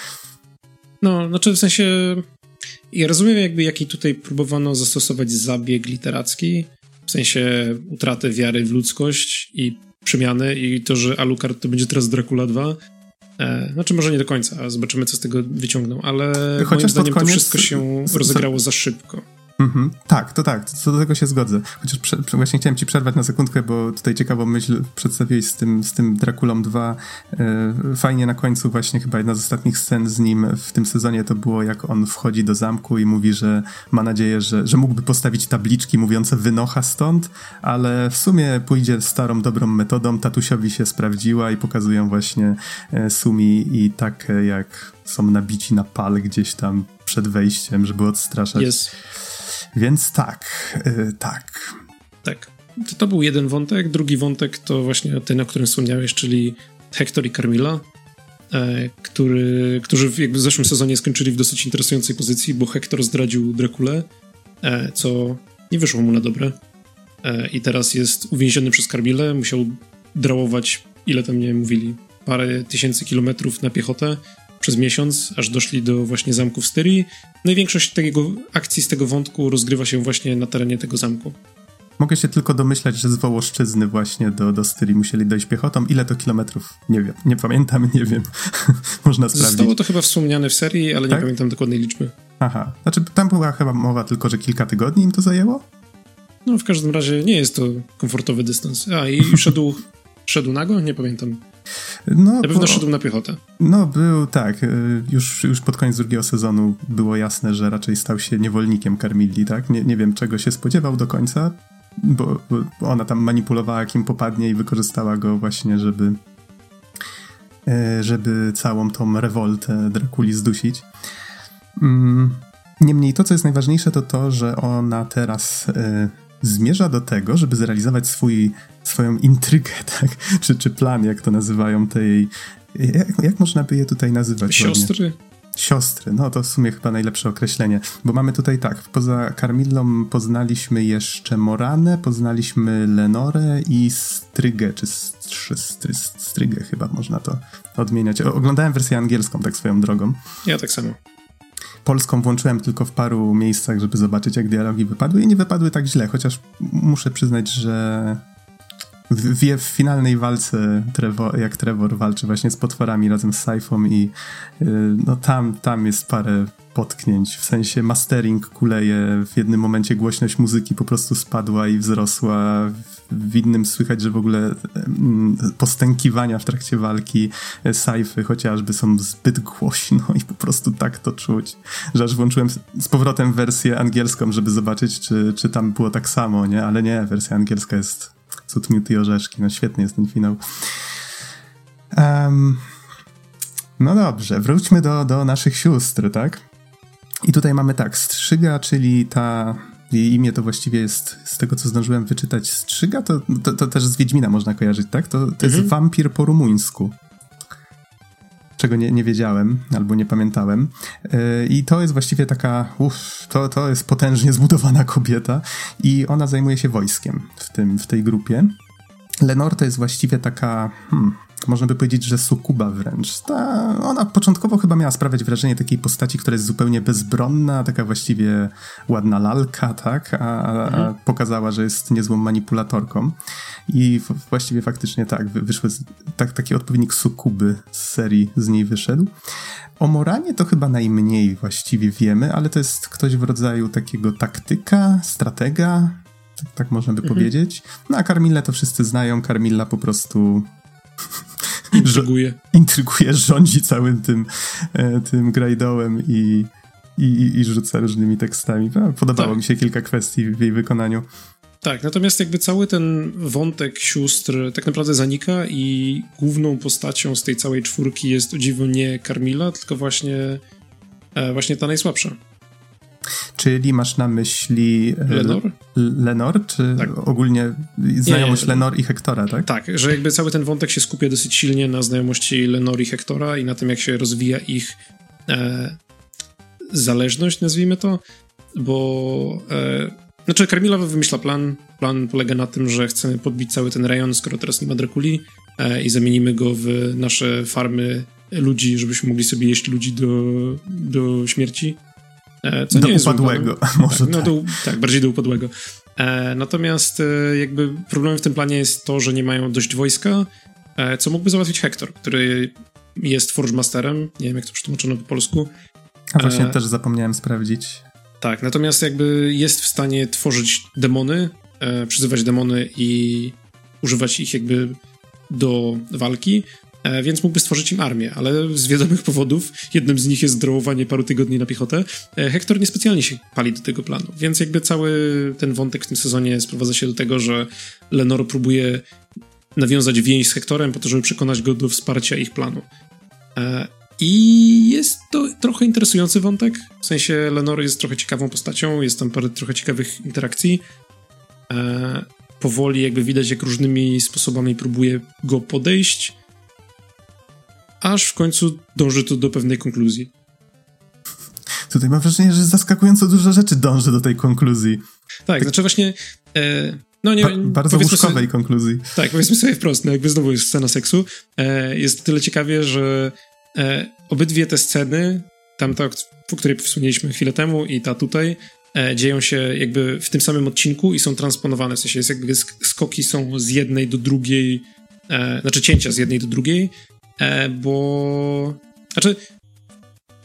No, znaczy w sensie ja rozumiem jakby jaki tutaj próbowano zastosować zabieg literacki, w sensie utratę wiary w ludzkość i przemiany i to, że Alucard to będzie teraz Dracula 2. E, znaczy może nie do końca, zobaczymy co z tego wyciągną, ale Chociaż moim zdaniem koniec... to wszystko się rozegrało za szybko. Mhm. Tak, to tak, co do tego się zgodzę. Chociaż prze, właśnie chciałem ci przerwać na sekundkę, bo tutaj ciekawą myśl przedstawiłeś z tym, z tym Drakulą 2. E, fajnie na końcu właśnie chyba jedna z ostatnich scen z nim w tym sezonie to było jak on wchodzi do zamku i mówi, że ma nadzieję, że, że mógłby postawić tabliczki mówiące wynocha stąd, ale w sumie pójdzie starą, dobrą metodą. Tatusiowi się sprawdziła i pokazują właśnie e, Sumi i tak jak są nabici na pal gdzieś tam przed wejściem, żeby odstraszać. Więc tak, yy, tak. Tak. To, to był jeden wątek. Drugi wątek to właśnie ten, o którym wspomniałeś, czyli Hector i Carmilla, e, który, którzy jakby w zeszłym sezonie skończyli w dosyć interesującej pozycji, bo Hector zdradził Drakulę, e, co nie wyszło mu na dobre. E, I teraz jest uwięziony przez Carmillę, musiał drałować, ile tam nie mówili, parę tysięcy kilometrów na piechotę przez miesiąc, aż doszli do właśnie zamku w Styrii. No i większość tego akcji z tego wątku rozgrywa się właśnie na terenie tego zamku. Mogę się tylko domyślać, że z Wołoszczyzny właśnie do, do Styrii musieli dojść piechotą. Ile to kilometrów? Nie wiem. Nie pamiętam, nie wiem. *laughs* Można sprawdzić. Zostało to chyba wspomniane w serii, ale tak? nie pamiętam dokładnej liczby. Aha. Znaczy tam była chyba mowa tylko, że kilka tygodni im to zajęło? No w każdym razie nie jest to komfortowy dystans. A i *laughs* szedł, szedł nago? Nie pamiętam. No, na pewno bo, szedł na piechotę. No, był tak. Y, już, już pod koniec drugiego sezonu było jasne, że raczej stał się niewolnikiem Carmilli, tak? Nie, nie wiem, czego się spodziewał do końca, bo, bo ona tam manipulowała, kim popadnie i wykorzystała go właśnie, żeby y, żeby całą tą rewoltę Drakuli zdusić. Mm, niemniej to, co jest najważniejsze, to to, że ona teraz y, zmierza do tego, żeby zrealizować swój, swoją intrygę, *laughs* tak? Czy, czy plan, jak to nazywają tej... Jak, jak można by je tutaj nazywać? Siostry? Ładnie? Siostry, no to w sumie chyba najlepsze określenie, bo mamy tutaj tak, poza Carmillą poznaliśmy jeszcze Moranę, poznaliśmy Lenorę i Strygę, czy stry, stry, Strygę chyba można to odmieniać. Oglądałem wersję angielską tak swoją drogą. Ja tak samo. Polską włączyłem tylko w paru miejscach, żeby zobaczyć, jak dialogi wypadły i nie wypadły tak źle, chociaż muszę przyznać, że wie w finalnej walce, Trevor, jak Trevor walczy właśnie z potworami razem z Saifą i y, no tam, tam jest parę potknięć, w sensie mastering kuleje, w jednym momencie głośność muzyki po prostu spadła i wzrosła, w innym słychać, że w ogóle postękiwania w trakcie walki e, Saify chociażby są zbyt głośno i po prostu tak to czuć, że aż włączyłem z powrotem wersję angielską, żeby zobaczyć, czy, czy tam było tak samo, nie? Ale nie, wersja angielska jest cud miód i orzeszki, no świetny jest ten finał. Um, no dobrze, wróćmy do, do naszych sióstr, tak? I tutaj mamy tak, Strzyga, czyli ta jej imię to właściwie jest, z tego co zdążyłem wyczytać, Strzyga, to, to, to też z Wiedźmina można kojarzyć, tak? To, to mhm. jest wampir po rumuńsku. Czego nie, nie wiedziałem albo nie pamiętałem. Yy, I to jest właściwie taka, uff, to, to jest potężnie *laughs* zbudowana kobieta i ona zajmuje się wojskiem w, tym, w tej grupie. Lenore to jest właściwie taka, hmm, można by powiedzieć, że sukuba wręcz. Ta, ona początkowo chyba miała sprawiać wrażenie takiej postaci, która jest zupełnie bezbronna, taka właściwie ładna lalka, tak? A, a, mhm. a pokazała, że jest niezłą manipulatorką. I właściwie faktycznie tak, wyszły, tak, taki odpowiednik sukuby z serii z niej wyszedł. O Moranie to chyba najmniej właściwie wiemy, ale to jest ktoś w rodzaju takiego taktyka, stratega, tak, tak można by mhm. powiedzieć. No a Carmilla to wszyscy znają. Carmilla po prostu Intryguje. Intryguje, rządzi całym tym, e, tym grajdołem i, i, i rzuca różnymi tekstami. Podobało tak. mi się kilka kwestii w jej wykonaniu. Tak, natomiast jakby cały ten wątek sióstr tak naprawdę zanika i główną postacią z tej całej czwórki jest o dziwo nie Carmilla, tylko właśnie, e, właśnie ta najsłabsza. Czyli masz na myśli e, Lenor? Lenor, czy tak. ogólnie znajomość nie, nie. Lenor i Hektora, tak? Tak, że jakby cały ten wątek się skupia dosyć silnie na znajomości Lenor i Hektora i na tym, jak się rozwija ich e, zależność, nazwijmy to, bo e, znaczy Carmilla wymyśla plan, plan polega na tym, że chcemy podbić cały ten rejon, skoro teraz nie ma Drakuli e, i zamienimy go w nasze farmy ludzi, żebyśmy mogli sobie jeść ludzi do, do śmierci co do nie upadłego, jest *laughs* może tak, no do, tak, bardziej do upadłego. E, natomiast e, jakby problemem w tym planie jest to, że nie mają dość wojska, e, co mógłby załatwić Hector, który jest Forge Masterem, nie wiem jak to przetłumaczono po polsku. A właśnie e, też zapomniałem sprawdzić. Tak, natomiast jakby jest w stanie tworzyć demony, e, przyzywać demony i używać ich jakby do walki, E, więc mógłby stworzyć im armię, ale z wiadomych powodów, jednym z nich jest drołowanie paru tygodni na piechotę, e, Hektor niespecjalnie się pali do tego planu, więc jakby cały ten wątek w tym sezonie sprowadza się do tego, że Lenor próbuje nawiązać więź z Hektorem po to, żeby przekonać go do wsparcia ich planu. E, I jest to trochę interesujący wątek, w sensie Lenor jest trochę ciekawą postacią, jest tam parę trochę ciekawych interakcji. Powoli jakby widać, jak różnymi sposobami próbuje go podejść, aż w końcu dąży to do pewnej konkluzji. Tutaj mam wrażenie, że zaskakująco dużo rzeczy dąży do tej konkluzji. Tak, tak. znaczy właśnie... E, no nie, ba bardzo łóżkowej sobie, konkluzji. Tak, powiedzmy sobie wprost, no jakby znowu jest scena seksu. E, jest tyle ciekawie, że e, obydwie te sceny, tamta, o której wspomnieliśmy chwilę temu i ta tutaj, e, dzieją się jakby w tym samym odcinku i są transponowane, w sensie jest jakby skoki są z jednej do drugiej, e, znaczy cięcia z jednej do drugiej, bo. Znaczy,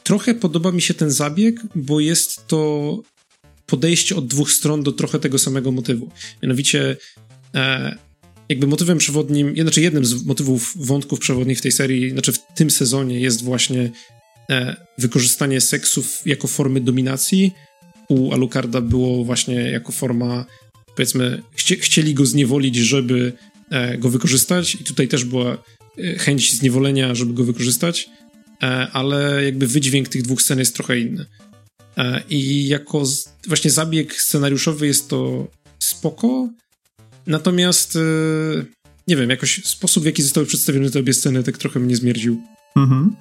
trochę podoba mi się ten zabieg, bo jest to podejście od dwóch stron do trochę tego samego motywu. Mianowicie, e, jakby motywem przewodnim, znaczy jednym z motywów wątków przewodnich w tej serii, znaczy w tym sezonie jest właśnie e, wykorzystanie seksów jako formy dominacji. U Alucarda było właśnie jako forma, powiedzmy, chcie, chcieli go zniewolić, żeby e, go wykorzystać, i tutaj też była chęć zniewolenia, żeby go wykorzystać, e, ale jakby wydźwięk tych dwóch scen jest trochę inny. E, I jako właśnie zabieg scenariuszowy jest to spoko, natomiast yy, nie wiem, jakoś sposób, w jaki zostały przedstawione te obie sceny, tak trochę mnie zmierdził. Mhm.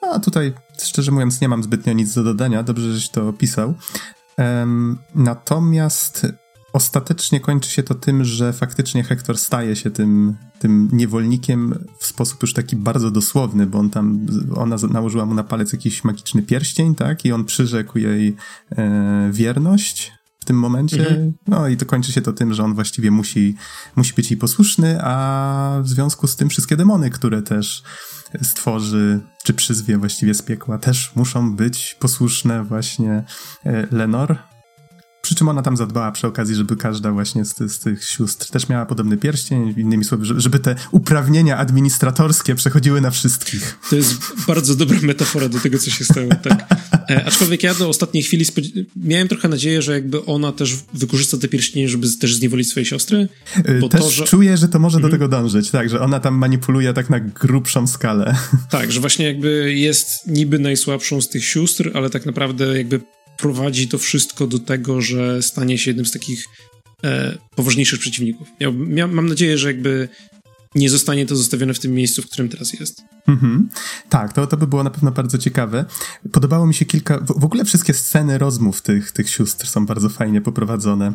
A tutaj, szczerze mówiąc, nie mam zbytnio nic do dodania. Dobrze, żeś to opisał. Um, natomiast ostatecznie kończy się to tym, że faktycznie Hektor staje się tym, tym niewolnikiem w sposób już taki bardzo dosłowny, bo on tam, ona nałożyła mu na palec jakiś magiczny pierścień, tak? I on przyrzekł jej e, wierność w tym momencie. Mhm. No i to kończy się to tym, że on właściwie musi, musi być jej posłuszny, a w związku z tym wszystkie demony, które też stworzy, czy przyzwie właściwie z piekła, też muszą być posłuszne właśnie e, Lenor, przy czym ona tam zadbała przy okazji, żeby każda właśnie z, z tych sióstr też miała podobny pierścień, innymi słowy, żeby te uprawnienia administratorskie przechodziły na wszystkich. To jest bardzo dobra metafora do tego, co się stało, tak. E, aczkolwiek ja do ostatniej chwili miałem trochę nadzieję, że jakby ona też wykorzysta te pierścienie, żeby też zniewolić swojej siostry. E, bo też to, że... czuję, że to może do mhm. tego dążyć, tak, że ona tam manipuluje tak na grubszą skalę. Tak, że właśnie jakby jest niby najsłabszą z tych sióstr, ale tak naprawdę jakby prowadzi to wszystko do tego, że stanie się jednym z takich e, poważniejszych przeciwników. Mam nadzieję, że jakby nie zostanie to zostawione w tym miejscu, w którym teraz jest. Mhm. Tak, to, to by było na pewno bardzo ciekawe. Podobało mi się kilka, w, w ogóle wszystkie sceny rozmów tych, tych sióstr są bardzo fajnie poprowadzone.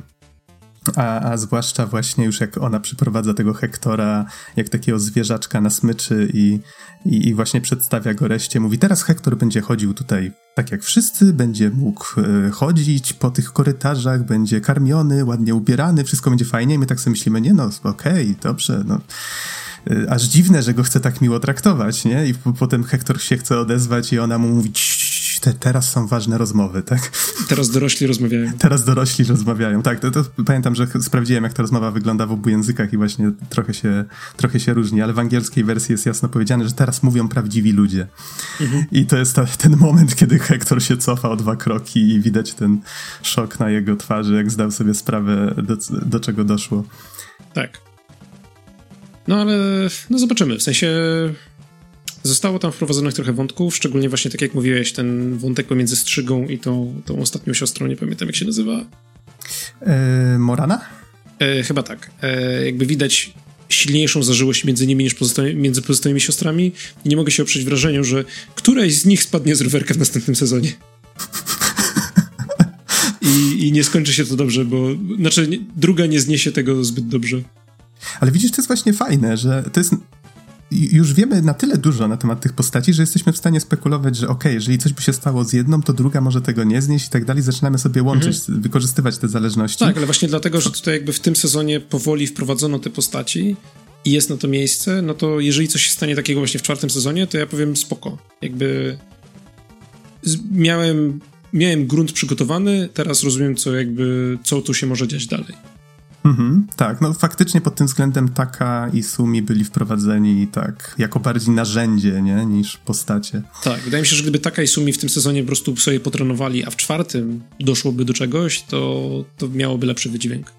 A, a zwłaszcza właśnie już jak ona przyprowadza tego Hektora jak takiego zwierzaczka na smyczy i, i, i, właśnie przedstawia go reszcie. Mówi, teraz Hektor będzie chodził tutaj tak jak wszyscy, będzie mógł e, chodzić po tych korytarzach, będzie karmiony, ładnie ubierany, wszystko będzie fajnie my tak sobie myślimy, nie no, okej, okay, dobrze, no e, aż dziwne, że go chce tak miło traktować, nie? I potem Hektor się chce odezwać i ona mu mówi, te, teraz są ważne rozmowy, tak? Teraz dorośli rozmawiają. Teraz dorośli rozmawiają, tak. To, to pamiętam, że sprawdziłem, jak ta rozmowa wygląda w obu językach i właśnie trochę się, trochę się różni, ale w angielskiej wersji jest jasno powiedziane, że teraz mówią prawdziwi ludzie. Mhm. I to jest ta, ten moment, kiedy Hektor się cofa o dwa kroki i widać ten szok na jego twarzy, jak zdał sobie sprawę, do, do czego doszło. Tak. No ale no zobaczymy. W sensie Zostało tam wprowadzonych trochę wątków, szczególnie właśnie tak jak mówiłeś, ten wątek pomiędzy Strzygą i tą, tą ostatnią siostrą, nie pamiętam jak się nazywa. E, Morana? E, chyba tak. E, jakby widać silniejszą zażyłość między nimi niż pozostały, między pozostałymi siostrami i nie mogę się oprzeć wrażeniu, że któraś z nich spadnie z rowerka w następnym sezonie. I, I, nie skończy się to dobrze, bo znaczy druga nie zniesie tego zbyt dobrze. Ale widzisz, to jest właśnie fajne, że to jest już wiemy na tyle dużo na temat tych postaci, że jesteśmy w stanie spekulować, że okej, okay, jeżeli coś by się stało z jedną, to druga może tego nie znieść i tak dalej. Zaczynamy sobie łączyć, mhm. wykorzystywać te zależności. Tak, ale właśnie dlatego, że tutaj jakby w tym sezonie powoli wprowadzono te postaci i jest na to miejsce, no to jeżeli coś się stanie takiego właśnie w czwartym sezonie, to ja powiem spoko. Jakby miałem, miałem grunt przygotowany, teraz rozumiem, co jakby, co tu się może dziać dalej. Mhm, tak, no faktycznie pod tym względem Taka i Sumi byli wprowadzeni tak jako bardziej narzędzie, nie, niż postacie. Tak, wydaje mi się, że gdyby Taka i Sumi w tym sezonie po prostu sobie potrenowali, a w czwartym doszłoby do czegoś, to, to miałoby lepszy wydźwięk.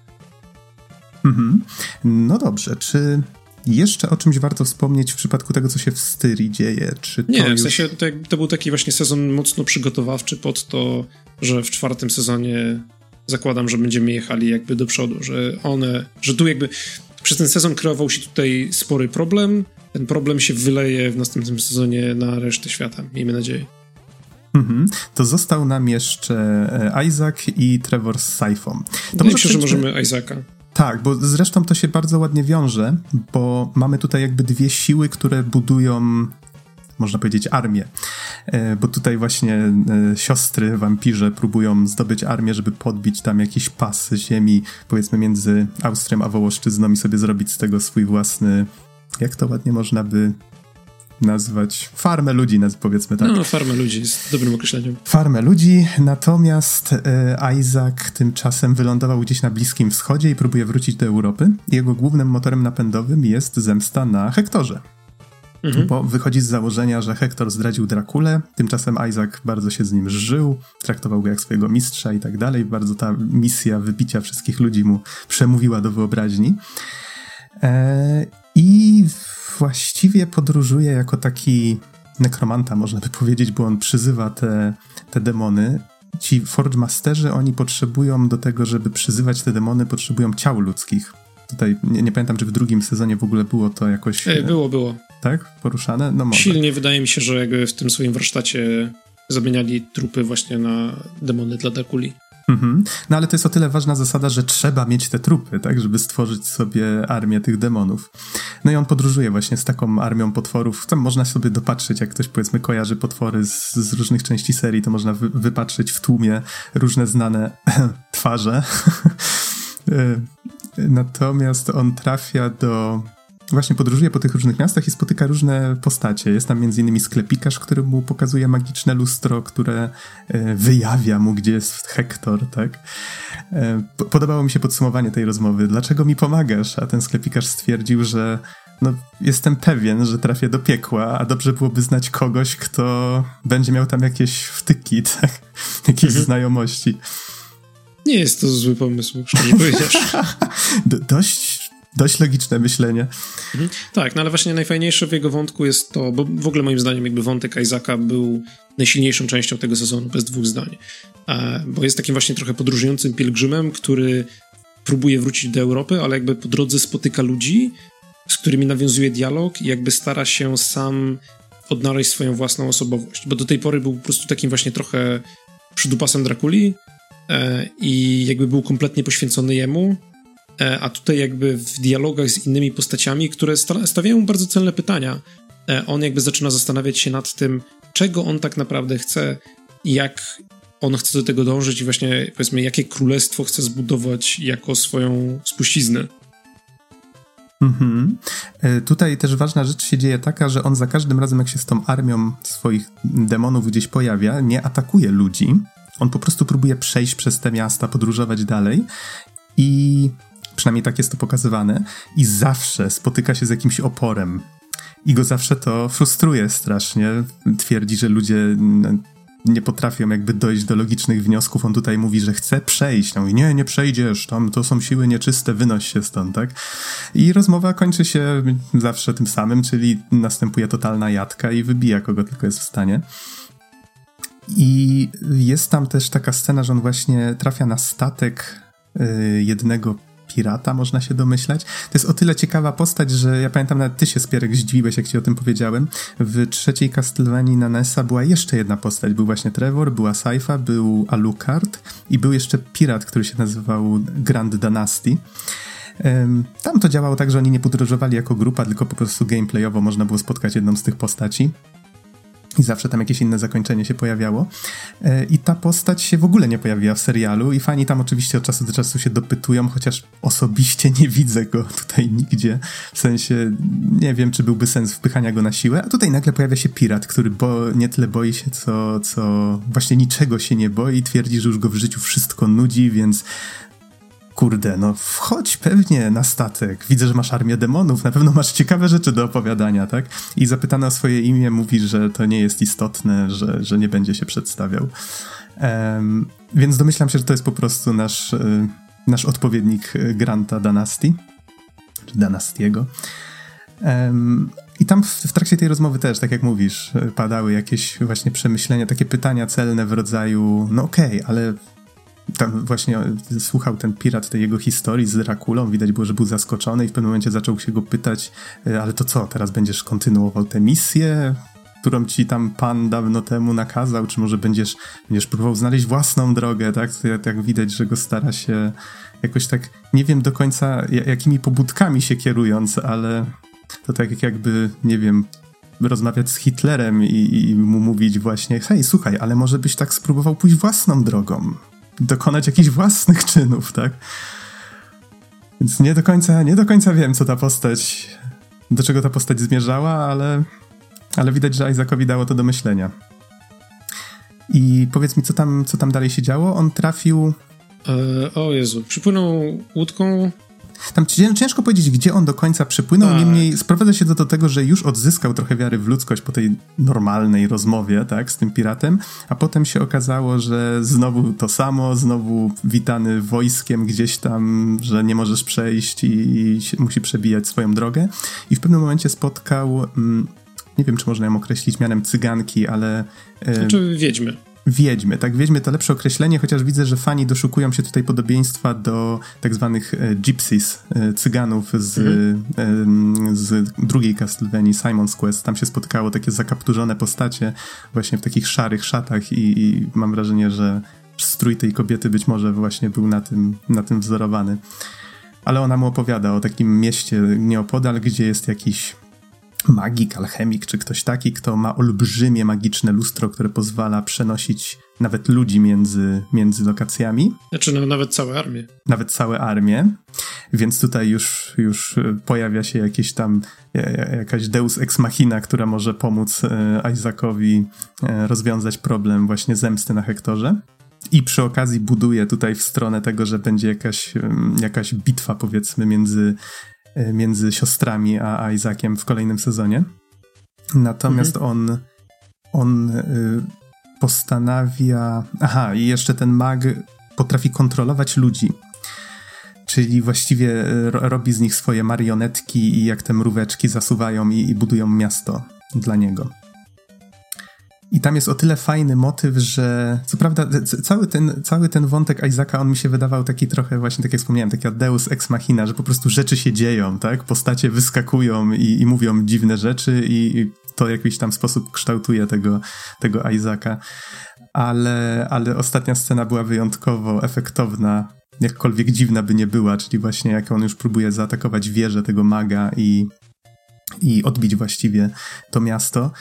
Mhm. No dobrze, czy jeszcze o czymś warto wspomnieć w przypadku tego, co się w Styrii dzieje? Czy Nie, już... w sensie to, to był taki właśnie sezon mocno przygotowawczy pod to, że w czwartym sezonie zakładam, że będziemy jechali jakby do przodu, że one, że tu jakby przez ten sezon kreował się tutaj spory problem, ten problem się wyleje w następnym sezonie na resztę świata, miejmy nadzieję. Mhm. To został nam jeszcze e, Isaac i Trevor z Syphą. To Wydaje mi się, że możemy Isaaca. Tak, bo zresztą to się bardzo ładnie wiąże, bo mamy tutaj jakby dwie siły, które budują można powiedzieć, armię. E, bo tutaj właśnie e, siostry wampirze próbują zdobyć armię, żeby podbić tam jakiś pas ziemi, powiedzmy między Austrią a Wołoszczyzną i sobie zrobić z tego swój własny, jak to ładnie można by nazwać farmę ludzi, powiedzmy tak. No, farmę ludzi jest dobrym określeniem. Farmę ludzi, natomiast e, Isaac tymczasem wylądował gdzieś na Bliskim Wschodzie i próbuje wrócić do Europy. Jego głównym motorem napędowym jest zemsta na Hektorze. Mhm. Bo wychodzi z założenia, że Hektor zdradził Drakulę, tymczasem Isaac bardzo się z nim żył, traktował go jak swojego mistrza i tak dalej. Bardzo ta misja wybicia wszystkich ludzi mu przemówiła do wyobraźni. E, I właściwie podróżuje jako taki nekromanta, można by powiedzieć, bo on przyzywa te, te demony ci Forge Masterzy, oni potrzebują do tego, żeby przyzywać te demony, potrzebują ciał ludzkich. Tutaj nie, nie pamiętam, czy w drugim sezonie w ogóle było to jakoś... Ej, było, było. Tak? Poruszane? No może. Silnie wydaje mi się, że jakby w tym swoim warsztacie zamieniali trupy właśnie na demony dla Drakuli. Mhm. No ale to jest o tyle ważna zasada, że trzeba mieć te trupy, tak, żeby stworzyć sobie armię tych demonów. No i on podróżuje właśnie z taką armią potworów. Tam można sobie dopatrzyć, jak ktoś powiedzmy kojarzy potwory z, z różnych części serii, to można wy, wypatrzyć w tłumie różne znane *clears throat* twarze. E, *laughs* natomiast on trafia do właśnie podróżuje po tych różnych miastach i spotyka różne postacie. Jest tam między innymi sklepikarz, który mu pokazuje magiczne lustro, które e, wyjawia mu, gdzie jest Hektor, tak? E, podobało mi się podsumowanie tej rozmowy. Dlaczego mi pomagasz? A ten sklepikarz stwierdził, że no, jestem pewien, że trafię do piekła, a dobrze byłoby znać kogoś, kto będzie miał tam jakieś wtyki, *laughs* tak? Jakieś mhm. znajomości. Nie jest to zły pomysł, szczerze powiedziawszy. *laughs* Do, dość dość logiczne myślenie. Mhm. Tak, no ale właśnie najfajniejsze w jego wątku jest to, bo w ogóle moim zdaniem jakby wątek Isaaca był najsilniejszą częścią tego sezonu, bez dwóch zdań. E, bo jest takim właśnie trochę podróżującym pielgrzymem, który próbuje wrócić do Europy, ale jakby po drodze spotyka ludzi, z którymi nawiązuje dialog i jakby stara się sam odnaleźć swoją własną osobowość, bo do tej pory był po prostu takim właśnie trochę przydupasem Drakuli e, i jakby był kompletnie poświęcony jemu, a tutaj jakby w dialogach z innymi postaciami, które stawiają bardzo celne pytania, e, on jakby zaczyna zastanawiać się nad tym, czego on tak naprawdę chce jak on chce do tego dążyć i właśnie powiedzmy, jakie królestwo chce zbudować jako swoją spuściznę. Mhm. E, tutaj też ważna rzecz się dzieje taka, że on za każdym razem, jak się z tą armią swoich demonów gdzieś pojawia, nie atakuje ludzi. On po prostu próbuje przejść przez te miasta, podróżować dalej i Przynajmniej tak jest to pokazywane. I zawsze spotyka się z jakimś oporem. I go zawsze to frustruje strasznie. Twierdzi, że ludzie nie potrafią jakby dojść do logicznych wniosków. On tutaj mówi, że chce przejść. No i nie, nie przejdziesz, tam to są siły nieczyste, wynoś się stąd, tak? I rozmowa kończy się zawsze tym samym, czyli następuje totalna jadka i wybija kogo tylko jest w stanie. I jest tam też taka scena, że on właśnie trafia na statek y, jednego pirata, można się domyślać. To jest o tyle ciekawa postać, że ja pamiętam, nawet ty się Spierek zdziwiłeś, jak ci o tym powiedziałem. W trzeciej Castlevanii na NES-a była jeszcze jedna postać. Był właśnie Trevor, była Saifa, był Alucard i był jeszcze pirat, który się nazywał Grand Dynasty. Tam to działało tak, że oni nie podróżowali jako grupa, tylko po prostu gameplayowo można było spotkać jedną z tych postaci i zawsze tam jakieś inne zakończenie się pojawiało. E, I ta postać się w ogóle nie pojawiła w serialu i fani tam oczywiście od czasu do czasu się dopytują, chociaż osobiście nie widzę go *laughs* tutaj nigdzie. W sensie nie wiem, czy byłby sens wpychania go na siłę, a tutaj nagle pojawia się pirat, który bo, nie tyle boi się, co, co właśnie niczego się nie boi, twierdzi, że już go w życiu wszystko nudzi, więc kurde, no wchodź pewnie na statek. Widzę, że masz armię demonów, na pewno masz ciekawe rzeczy do opowiadania, tak? I zapytana o swoje imię mówi, że to nie jest istotne, że, że nie będzie się przedstawiał. Um, więc domyślam się, że to jest po prostu nasz, y, nasz odpowiednik Granta Danasti, czy Danastiego. Um, i tam w, w, trakcie tej rozmowy też, tak jak mówisz, padały jakieś właśnie przemyślenia, takie pytania celne w rodzaju, no okej, okay, ale tam właśnie słuchał ten pirat tej jego historii z Drakulą, widać było, że był zaskoczony i w pewnym momencie zaczął się go pytać, e, ale to co, teraz będziesz kontynuował tę misję, którą ci tam pan dawno temu nakazał, czy może będziesz, będziesz próbował znaleźć własną drogę, tak? Tak widać, że go stara się jakoś tak, nie wiem do końca jakimi pobudkami się kierując, ale to tak jakby, nie wiem, rozmawiać z Hitlerem i, i mu mówić właśnie, hej, słuchaj, ale może byś tak spróbował pójść własną drogą dokonać jakichś własnych czynów, tak? Więc nie do końca, nie do końca wiem, co ta postać, do czego ta postać zmierzała, ale, ale widać, że Isaacowi dało to do myślenia. I powiedz mi, co tam, co tam dalej się działo? On trafił... E, o Jezu, przypłynął łódką tam ciężko powiedzieć, gdzie on do końca przypłynął, tak. niemniej sprowadza się to do tego, że już odzyskał trochę wiary w ludzkość po tej normalnej rozmowie, tak, z tym piratem, a potem się okazało, że znowu to samo, znowu witany wojskiem gdzieś tam, że nie możesz przejść i, i musi przebijać swoją drogę. I w pewnym momencie spotkał, mm, nie wiem, czy można ją określić mianem cyganki, ale... E, znaczy wiedźmy. Wiedźmy. Tak, wiedźmy to lepsze określenie, chociaż widzę, że fani doszukują się tutaj podobieństwa do tak zwanych e, gypsies, e, cyganów z, mhm. z drugiej Castlevanii, Simon's Quest. Tam się spotkało takie zakapturzone postacie właśnie w takich szarych szatach i, i mam wrażenie, że strój tej kobiety być może właśnie był na tym, na tym wzorowany. Ale ona mu opowiada o takim mieście nieopodal, gdzie jest jakiś magik, alchemik czy ktoś taki, kto ma olbrzymie magiczne lustro, które pozwala przenosić nawet ludzi między, między lokacjami. Znaczy no, nawet całe armie. Nawet całe armie. Więc tutaj już, już pojawia się jakieś tam e, e, jakaś deus ex machina, która może pomóc e, Isaacowi rozwiązać problem właśnie zemsty na Hektorze. I przy okazji buduje tutaj w stronę tego, że będzie jakaś, jakaś bitwa, powiedzmy, między E, między siostrami a Isaaciem w kolejnym sezonie. Natomiast mhm. on, on e, postanawia. Aha, i jeszcze ten mag potrafi kontrolować ludzi. Czyli właściwie e, robi z nich swoje marionetki i jak te mróweczki zasuwają i, i budują miasto dla niego. I tam jest o tyle fajny motyw, że co prawda cały ten, cały ten wątek Isaaca, on mi się wydawał taki trochę właśnie, tak jak wspomniałem, taki deus ex machina, że po prostu rzeczy się dzieją, tak? Postacie wyskakują i, i mówią dziwne rzeczy i, i to w jakiś tam sposób kształtuje tego, tego Isaaca. Ale, ale ostatnia scena była wyjątkowo efektowna, jakkolwiek dziwna by nie była, czyli właśnie jak on już próbuje zaatakować wieżę tego maga i, i odbić właściwie to miasto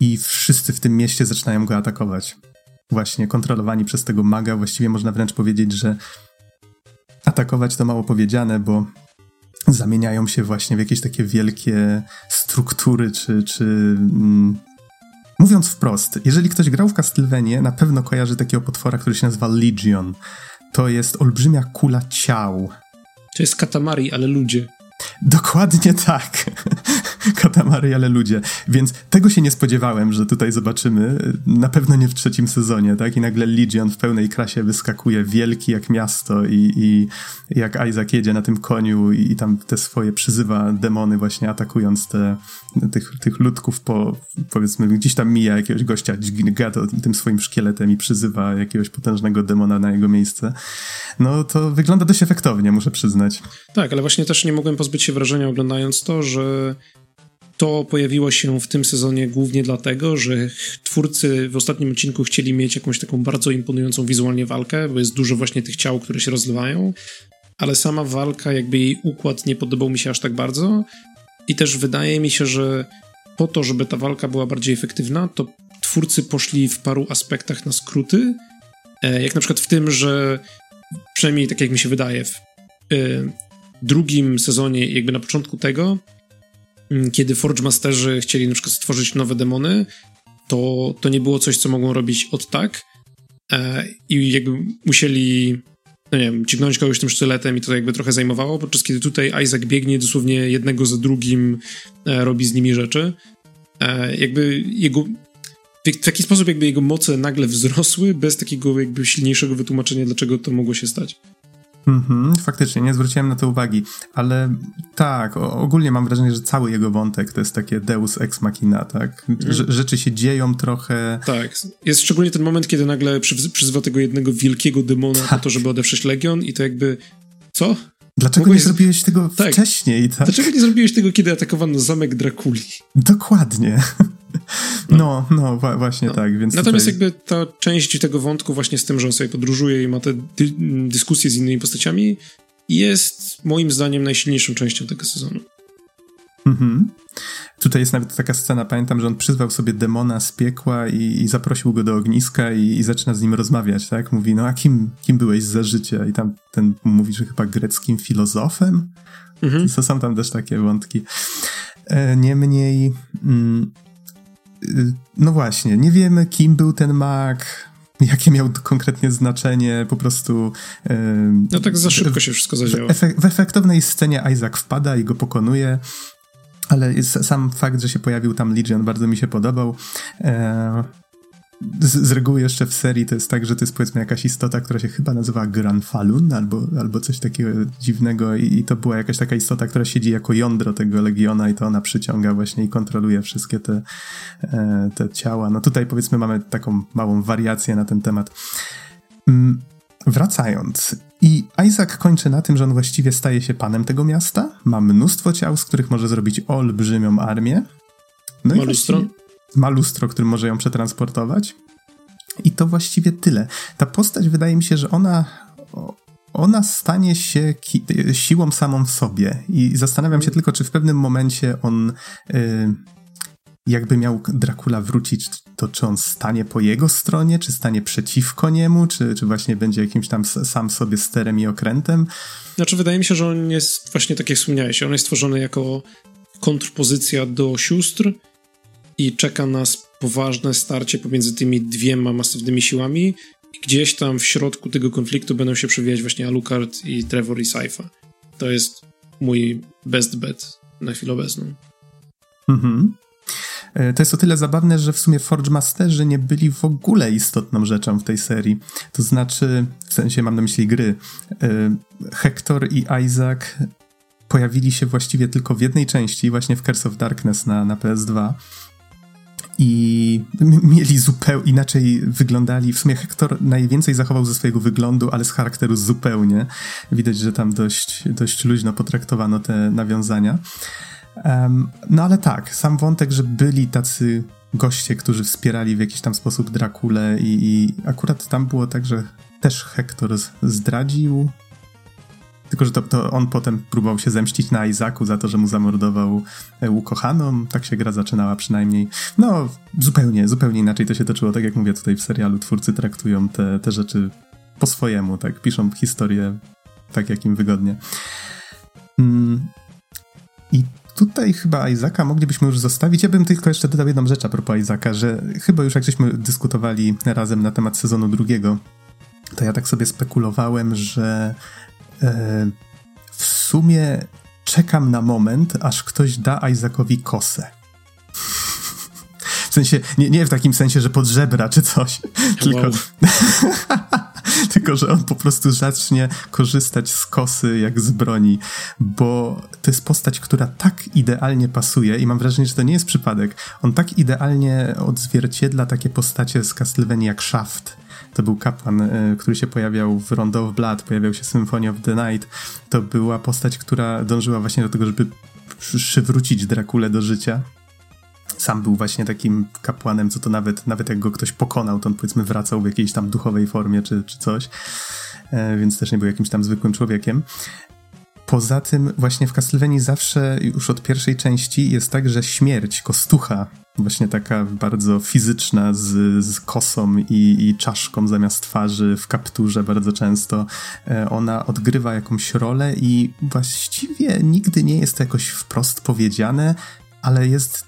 i wszyscy w tym mieście zaczynają go atakować. Właśnie kontrolowani przez tego maga, właściwie można wręcz powiedzieć, że atakować to mało powiedziane, bo zamieniają się właśnie w jakieś takie wielkie struktury, czy, czy mm, mówiąc wprost, jeżeli ktoś grał w Castlevanie, na pewno kojarzy takiego potwora, który się nazywa Legion. To jest olbrzymia kula ciał. To jest katamari, ale ludzie. Dokładnie tak. *laughs* Katamary, ale ludzie. Więc tego się nie spodziewałem, że tutaj zobaczymy. Na pewno nie w trzecim sezonie, tak? I nagle Legion w pełnej krasie wyskakuje, wielki jak miasto i, i jak Isaac jedzie na tym koniu i, i tam te swoje przyzywa demony właśnie atakując te, tych, tych ludków po, powiedzmy, gdzieś tam mija jakiegoś gościa, gada tym swoim szkieletem i przyzywa jakiegoś potężnego demona na jego miejsce. No to wygląda dość efektownie, muszę przyznać. Tak, ale właśnie też nie mogłem pozbyć się wrażenia oglądając to, że to pojawiło się w tym sezonie głównie dlatego, że twórcy w ostatnim odcinku chcieli mieć jakąś taką bardzo imponującą wizualnie walkę, bo jest dużo właśnie tych ciał, które się rozlewają, ale sama walka, jakby jej układ nie podobał mi się aż tak bardzo. I też wydaje mi się, że po to, żeby ta walka była bardziej efektywna, to twórcy poszli w paru aspektach na skróty, e, jak na przykład w tym, że przynajmniej tak jak mi się wydaje, w e, drugim sezonie, jakby na początku tego, kiedy Forge Masterzy chcieli na przykład stworzyć nowe demony, to, to nie było coś, co mogą robić od tak e, i jakby musieli no nie wiem, ciągnąć kogoś tym sztyletem i to jakby trochę zajmowało, podczas kiedy tutaj Isaac biegnie dosłownie jednego za drugim, e, robi z nimi rzeczy. E, jakby jego w taki sposób jakby jego moce nagle wzrosły bez takiego jakby silniejszego wytłumaczenia, dlaczego to mogło się stać. Mhm, faktycznie, nie zwróciłem na to uwagi, ale tak, ogólnie mam wrażenie, że cały jego wątek to jest takie deus ex machina, tak? Mhm. rzeczy się dzieją trochę. Tak, jest szczególnie ten moment, kiedy nagle przyzywa tego jednego wielkiego demona tak. po to, żeby odeprzeć Legion i to jakby, co? Dlaczego Mogłeś... nie zrobiłeś tego tak. wcześniej? Tak? Dlaczego nie zrobiłeś tego, kiedy atakowano zamek Drakuli? Dokładnie. No, no, właśnie no. tak. Więc Natomiast tutaj... jakby ta część tego wątku właśnie z tym, że on sobie podróżuje i ma te dy dyskusje z innymi postaciami jest moim zdaniem najsilniejszą częścią tego sezonu. Mhm. Tutaj jest nawet taka scena, pamiętam, że on przyzwał sobie demona z piekła i, i zaprosił go do ogniska i, i, zaczyna z nim rozmawiać, tak? Mówi, no a kim, kim byłeś za życia? I tam ten mówi, że chyba greckim filozofem? Mhm. To są tam też takie wątki. E, niemniej... Mm, no właśnie, nie wiemy, kim był ten mag, jakie miał konkretnie znaczenie, po prostu... no tak za szybko się wszystko zadziało. W, w efektownej scenie Isaac wpada i go pokonuje, ale sam fakt, że się pojawił tam Legion bardzo mi się podobał. E, z, z, reguły jeszcze w serii to jest tak, że to jest powiedzmy jakaś istota, która się chyba nazywa Granfalun albo, albo coś takiego dziwnego i, i, to była jakaś taka istota, która siedzi jako jądro tego Legiona i to ona przyciąga właśnie i kontroluje wszystkie te, e, te ciała. No tutaj powiedzmy mamy taką małą wariację na ten temat. Mm, wracając, i Isaac kończy na tym, że on właściwie staje się panem tego miasta, ma mnóstwo ciał, z których może zrobić olbrzymią armię. No ma lustro? Ma lustro, którym może ją przetransportować. I to właściwie tyle. Ta postać wydaje mi się, że ona ona stanie się siłą samą w sobie. I zastanawiam się tylko, czy w pewnym momencie on y, jakby miał Dracula wrócić, to czy on stanie po jego stronie, czy stanie przeciwko niemu, czy, czy właśnie będzie jakimś tam sam sobie sterem i okrętem? Znaczy, wydaje mi się, że on jest właśnie tak jak wspomniałeś, on jest stworzony jako kontrpozycja do sióstr i czeka nas poważne starcie pomiędzy tymi dwiema masywnymi siłami. Gdzieś tam w środku tego konfliktu będą się przewijać właśnie Alucard i Trevor i Saifa. To jest mój best bet na chwilę obecną. Mhm. E, to jest o tyle zabawne, że w sumie Forge Masterzy nie byli w ogóle istotną rzeczą w tej serii. To znaczy, w sensie mam na myśli gry, e, Hector i Isaac pojawili się właściwie tylko w jednej części, właśnie w Curse of Darkness na, na PS2 i mieli zupełnie inaczej wyglądali. W sumie Hector najwięcej zachował ze swojego wyglądu, ale z charakteru zupełnie. Widać, że tam dość, dość luźno potraktowano te nawiązania. Um, no ale tak, sam wątek, że byli tacy goście, którzy wspierali w jakiś tam sposób Drakulę i, i akurat tam było tak, że też Hektor zdradził tylko, że to, to, on potem próbował się zemścić na Izaku za to, że mu zamordował e, ukochaną. Tak się gra zaczynała przynajmniej. No, zupełnie, zupełnie inaczej to się toczyło. Tak jak mówię, tutaj w serialu twórcy traktują te, te rzeczy po swojemu, tak? Piszą historię tak, jak im wygodnie. Mm. I tutaj chyba Izaka moglibyśmy już zostawić. Ja bym tylko jeszcze dodał jedną rzecz a propos Izaka, że chyba już jak żeśmy dyskutowali razem na temat sezonu drugiego, to ja tak sobie spekulowałem, że w sumie czekam na moment, aż ktoś da Isaacowi kosę. W sensie, nie, nie w takim sensie, że pod żebra czy coś, tylko... *laughs* tylko że on po prostu zacznie korzystać z kosy jak z broni, bo to jest postać, która tak idealnie pasuje i mam wrażenie, że to nie jest przypadek. On tak idealnie odzwierciedla takie postacie z Castlevania jak Shaft. To był kapłan, y, który się pojawiał w Rondo of Blood, pojawiał się Symphony of the Night. To była postać, która dążyła właśnie do tego, żeby przywrócić Drakulę do życia sam był właśnie takim kapłanem, co to nawet, nawet jak go ktoś pokonał, to on powiedzmy wracał w jakiejś tam duchowej formie czy, czy coś, e, więc też nie był jakimś tam zwykłym człowiekiem. Poza tym właśnie w Castlevanii zawsze już od pierwszej części jest tak, że śmierć, kostucha, właśnie taka bardzo fizyczna z, z kosą i, i czaszką zamiast twarzy, w kapturze bardzo często, e, ona odgrywa jakąś rolę i właściwie nigdy nie jest to jakoś wprost powiedziane, ale jest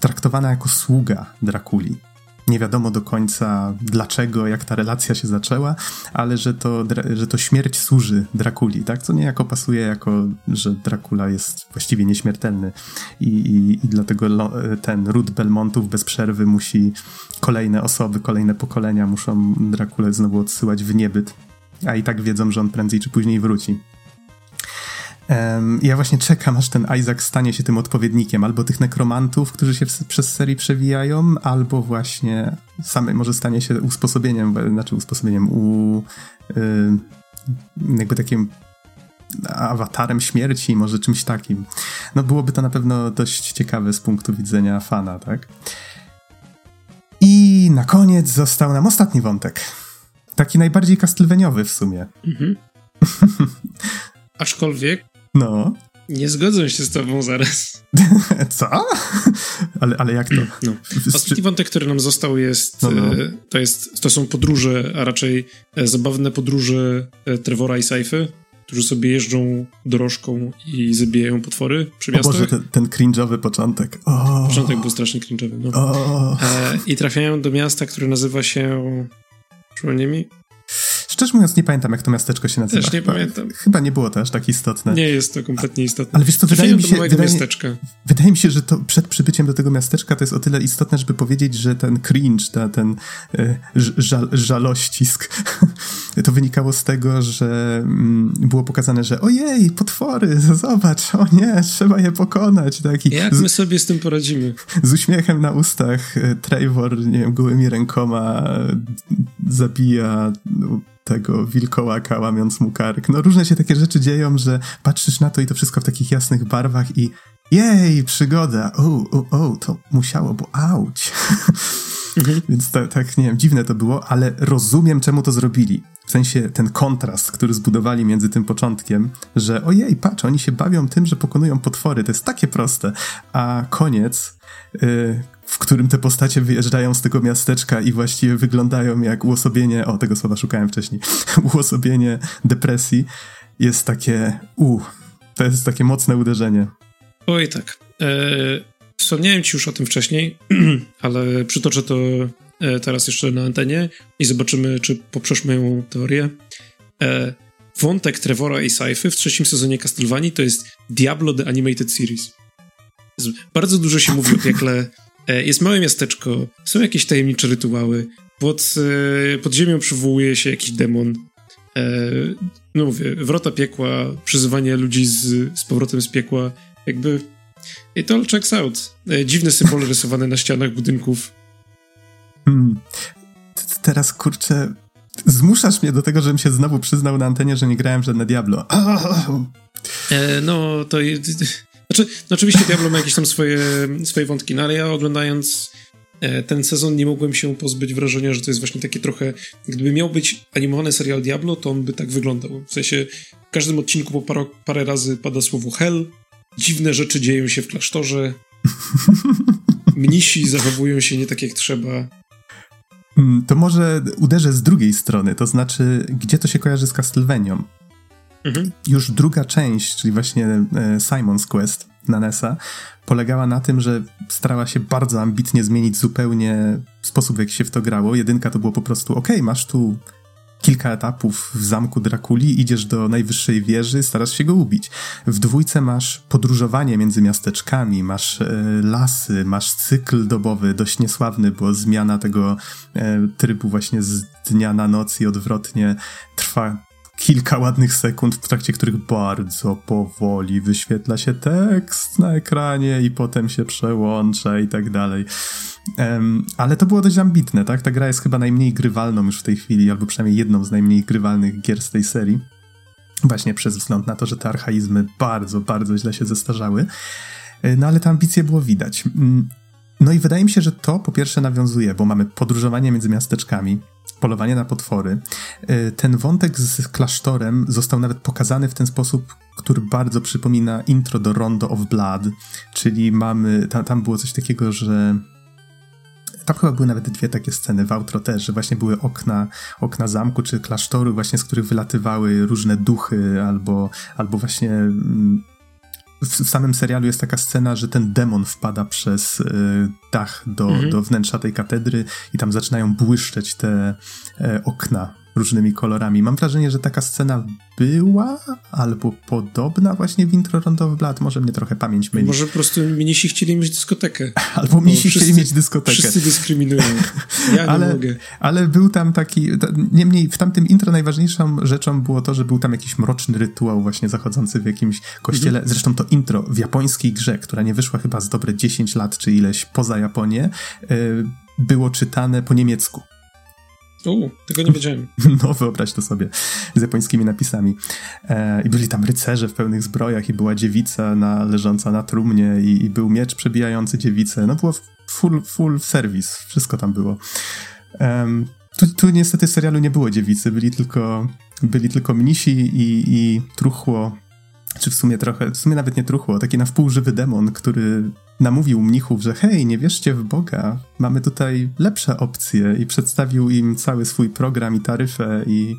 traktowana jako sługa Drakuli. Nie wiadomo do końca dlaczego, jak ta relacja się zaczęła, ale że to, że to śmierć służy Drakuli, tak? Co niejako pasuje jako, że Dracula jest właściwie nieśmiertelny i, i, i dlatego ten ród Belmontów bez przerwy musi kolejne osoby, kolejne pokolenia muszą Drakulę znowu odsyłać w niebyt, a i tak wiedzą, że on prędzej czy później wróci. Um, ja właśnie czekam, aż ten Isaac stanie się tym odpowiednikiem albo tych nekromantów, którzy się w, przez serię przewijają, albo właśnie same może stanie się usposobieniem, znaczy usposobieniem u y, jakby takim awatarem śmierci, może czymś takim. No byłoby to na pewno dość ciekawe z punktu widzenia fana, tak? I na koniec został nam ostatni wątek. Taki najbardziej kastlweniowy w sumie. Mhm. *laughs* Aczkolwiek no. Nie zgodzę się z tobą zaraz. *laughs* Co? ale, ale jak to? No. Ostatni wątek, który nam został jest, no, no. E, to jest, to są podróże, a raczej e, zabawne podróże e, Trevora i Saify, którzy sobie jeżdżą dorożką i zabijają potwory przy miastach. Boże, ten, ten cringe'owy początek. Oh. Początek był strasznie cringe'owy, no. Oh. I trafiają do miasta, które nazywa się... Przypomnij mi? Szczerze mówiąc, nie pamiętam, jak to miasteczko się nazywa. Też nie chyba, pamiętam. Chyba nie było to aż tak istotne. Nie jest to kompletnie istotne. Ale wiesz co, wydaje mi się... Wydaje, miasteczka. wydaje mi się, że to przed przybyciem do tego miasteczka to jest o tyle istotne, żeby powiedzieć, że ten cringe, ta, ten e, żal, żalościsk, *laughs* to wynikało z tego, że mm, było pokazane, że ojej, potwory, zobacz, o nie, trzeba je pokonać. Taki, Jak my sobie z tym poradzimy? Z uśmiechem na ustach e, Trevor, nie wiem, gołymi rękoma e, zabija no, tego wilkołaka, łamiąc mu kark. No różne się takie rzeczy dzieją, że patrzysz na to i to wszystko w takich jasnych barwach i jej, przygoda, o, o, o, to musiało, bo auć. *laughs* Mhm. Więc tak, tak, nie wiem, dziwne to było, ale rozumiem, czemu to zrobili. W sensie ten kontrast, który zbudowali między tym początkiem, że ojej, patrz, oni się bawią tym, że pokonują potwory, to jest takie proste, a koniec, yy, w którym te postacie wyjeżdżają z tego miasteczka i właściwie wyglądają jak uosobienie, o, tego słowa szukałem wcześniej, *laughs* uosobienie depresji, jest takie, u, to jest takie mocne uderzenie. Oj, tak. Eee, wspomniałem ci już o tym wcześniej, *clears throat* ale przytoczę to e, teraz jeszcze na antenie i zobaczymy, czy poprzesz moją teorię. E, wątek Trevora i Saify w trzecim sezonie Castlevanii to jest Diablo The Animated Series. Bardzo dużo się mówi o *laughs* piekle. E, jest małe miasteczko, są jakieś tajemnicze rytuały. Pod, pod ziemią przywołuje się jakiś demon. No mówię, wrota piekła, przyzywanie ludzi z, z powrotem z piekła. Jakby It all checks out. E, dziwne symbole rysowane na ścianach budynków. Hmm. Teraz kurczę. Zmuszasz mnie do tego, żebym się znowu przyznał na antenie, że nie grałem żadne Diablo. E, no, to. Znaczy, no oczywiście Diablo ma jakieś tam swoje, swoje wątki, no ale ja oglądając e, ten sezon nie mogłem się pozbyć wrażenia, że to jest właśnie takie trochę. Gdyby miał być animowany serial Diablo, to on by tak wyglądał. W sensie w każdym odcinku po parę, parę razy pada słowo hell, dziwne rzeczy dzieją się w klasztorze. *laughs* Mnisi zachowują się nie tak jak trzeba. Mm, to może uderzę z drugiej strony, to znaczy, gdzie to się kojarzy z Castlevanią? Mhm. Już druga część, czyli właśnie e, Simon's Quest na NESa, polegała na tym, że starała się bardzo ambitnie zmienić zupełnie sposób, w jaki się w to grało. Jedynka to było po prostu, ok, masz tu kilka etapów w zamku Drakuli, idziesz do najwyższej wieży, starasz się go ubić. W dwójce masz podróżowanie między miasteczkami, masz e, lasy, masz cykl dobowy, dość niesławny, bo zmiana tego e, trybu właśnie z dnia na noc i odwrotnie trwa kilka ładnych sekund, w trakcie których bardzo powoli wyświetla się tekst na ekranie i potem się przełącza i tak dalej. Um, ale to było dość ambitne, tak? Ta gra jest chyba najmniej grywalną już w tej chwili, albo przynajmniej jedną z najmniej grywalnych gier z tej serii. Właśnie przez wzgląd na to, że te archaizmy bardzo, bardzo źle się zestarzały. E, no ale te ambicje było widać. Mm, no i wydaje mi się, że to po pierwsze nawiązuje, bo mamy podróżowanie między miasteczkami, polowanie na potwory. E, ten wątek z klasztorem został nawet pokazany w ten sposób, który bardzo przypomina intro do Rondo of Blood, czyli mamy, tam, tam było coś takiego, że tam chyba były nawet dwie takie sceny w outro też, że właśnie były okna, okna zamku czy klasztoru właśnie, z których wylatywały różne duchy albo, albo właśnie mm, w, samym serialu jest taka scena, że ten demon wpada przez y, dach do, mhm. do wnętrza tej katedry i tam zaczynają błyszczeć te y, okna różnymi kolorami. Mam wrażenie, że taka scena była albo podobna właśnie w intro Rondo of Blood. Może mnie trochę pamięć myli. Może po prostu minisi chcieli mieć dyskotekę. *laughs* Albo minisi chcieli mieć dyskotekę. Wszyscy dyskryminują. Ja ale, nie mogę. Ale był tam taki... Niemniej w tamtym intro najważniejszą rzeczą było to, że był tam jakiś mroczny rytuał właśnie zachodzący w jakimś kościele. Mhm. Zresztą to intro w japońskiej grze, która nie wyszła chyba z dobre 10 lat czy ileś poza Japonię, y, było czytane po niemiecku. U, tego nie wiedziałem. *laughs* No, wyobraź to sobie, z japońskimi napisami. E, I byli tam rycerze w pełnych zbrojach, i była dziewica na, leżąca na trumnie, i, i był miecz przebijający dziewicę. No, było full, full service, wszystko tam było. Um, tu, tu niestety w serialu nie było dziewicy, byli tylko, byli tylko mnisi i, i truchło czy w sumie trochę, w sumie nawet nie truchło, taki na wpół żywy demon, który namówił mnichów, że hej, nie wierzcie w Boga, mamy tutaj lepsze opcje i przedstawił im cały swój program i taryfę i,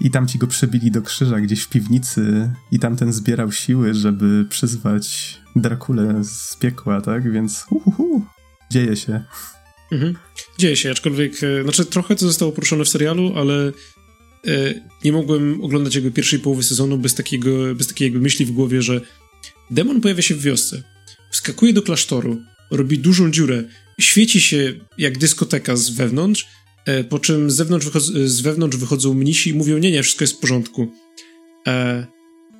i tam ci go przebili do krzyża gdzieś w piwnicy i tamten zbierał siły, żeby przyzwać Drakulę z piekła, tak? Więc uhuhu, dzieje się. Mhm. Dzieje się, aczkolwiek, e, znaczy trochę to zostało poruszone w serialu, ale nie mogłem oglądać jakby pierwszej połowy sezonu bez takiego, bez takiej jakby myśli w głowie, że demon pojawia się w wiosce, wskakuje do klasztoru, robi dużą dziurę, świeci się jak dyskoteka z wewnątrz, e, po czym z, zewnątrz z wewnątrz wychodzą mnisi i mówią, nie, nie, wszystko jest w porządku. E,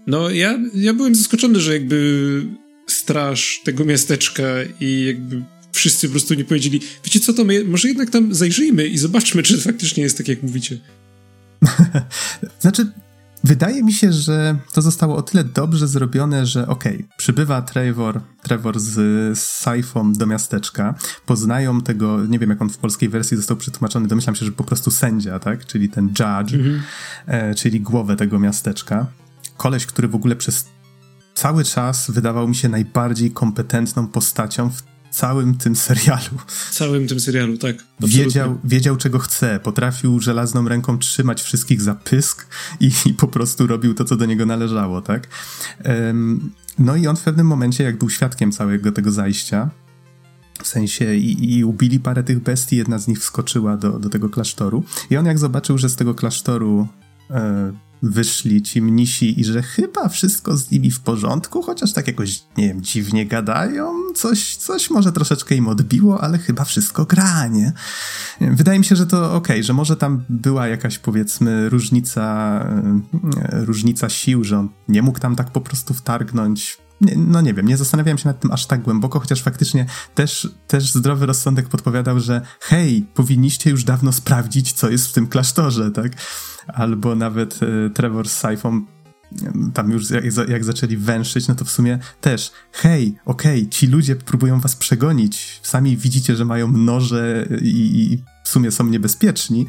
no, ja, ja byłem zaskoczony, że jakby straż tego miasteczka i jakby wszyscy po prostu nie powiedzieli, wiecie co, to my może jednak tam zajrzyjmy i zobaczmy, *laughs* czy faktycznie jest tak, jak mówicie. *laughs* znaczy, wydaje mi się, że to zostało o tyle dobrze zrobione, że okej, okay, przybywa Trevor, Trevor z, z Saifą do miasteczka, poznają tego, nie wiem jak on w polskiej wersji został przetłumaczony, domyślam się, że po prostu sędzia, tak, czyli ten judge, mhm. e, czyli głowę tego miasteczka. Koleś, który w ogóle przez cały czas wydawał mi się najbardziej kompetentną postacią w całym tym serialu. Całym tym serialu, tak. Wiedział, wiedział, czego chce. Potrafił żelazną ręką trzymać wszystkich za pysk i, i po prostu robił to, co do niego należało, tak? Um, no i on w pewnym momencie, jak był świadkiem całego tego zajścia, w sensie i, i ubili parę tych bestii, jedna z nich wskoczyła do, do tego klasztoru. I on jak zobaczył, że z tego klasztoru e, wyszli ci mnisi i że chyba wszystko z nimi w porządku, chociaż tak jakoś, nie wiem, dziwnie gadają, coś, coś może troszeczkę im odbiło, ale chyba wszystko gra, nie? Wydaje mi się, że to okay, że może tam była jakaś, powiedzmy, różnica, e, różnica sił, że on nie mógł tam tak po prostu wtargnąć, no nie wiem, nie zastanawiałem się nad tym aż tak głęboko, chociaż faktycznie też, też zdrowy rozsądek podpowiadał, że hej, powinniście już dawno sprawdzić, co jest w tym klasztorze, tak? Albo nawet e, Trevor z Saifą tam już jak, jak, zaczęli węszyć, no to w sumie też, hej, okej, okay, ci ludzie próbują was przegonić, sami widzicie, że mają noże i, i w sumie są niebezpieczni,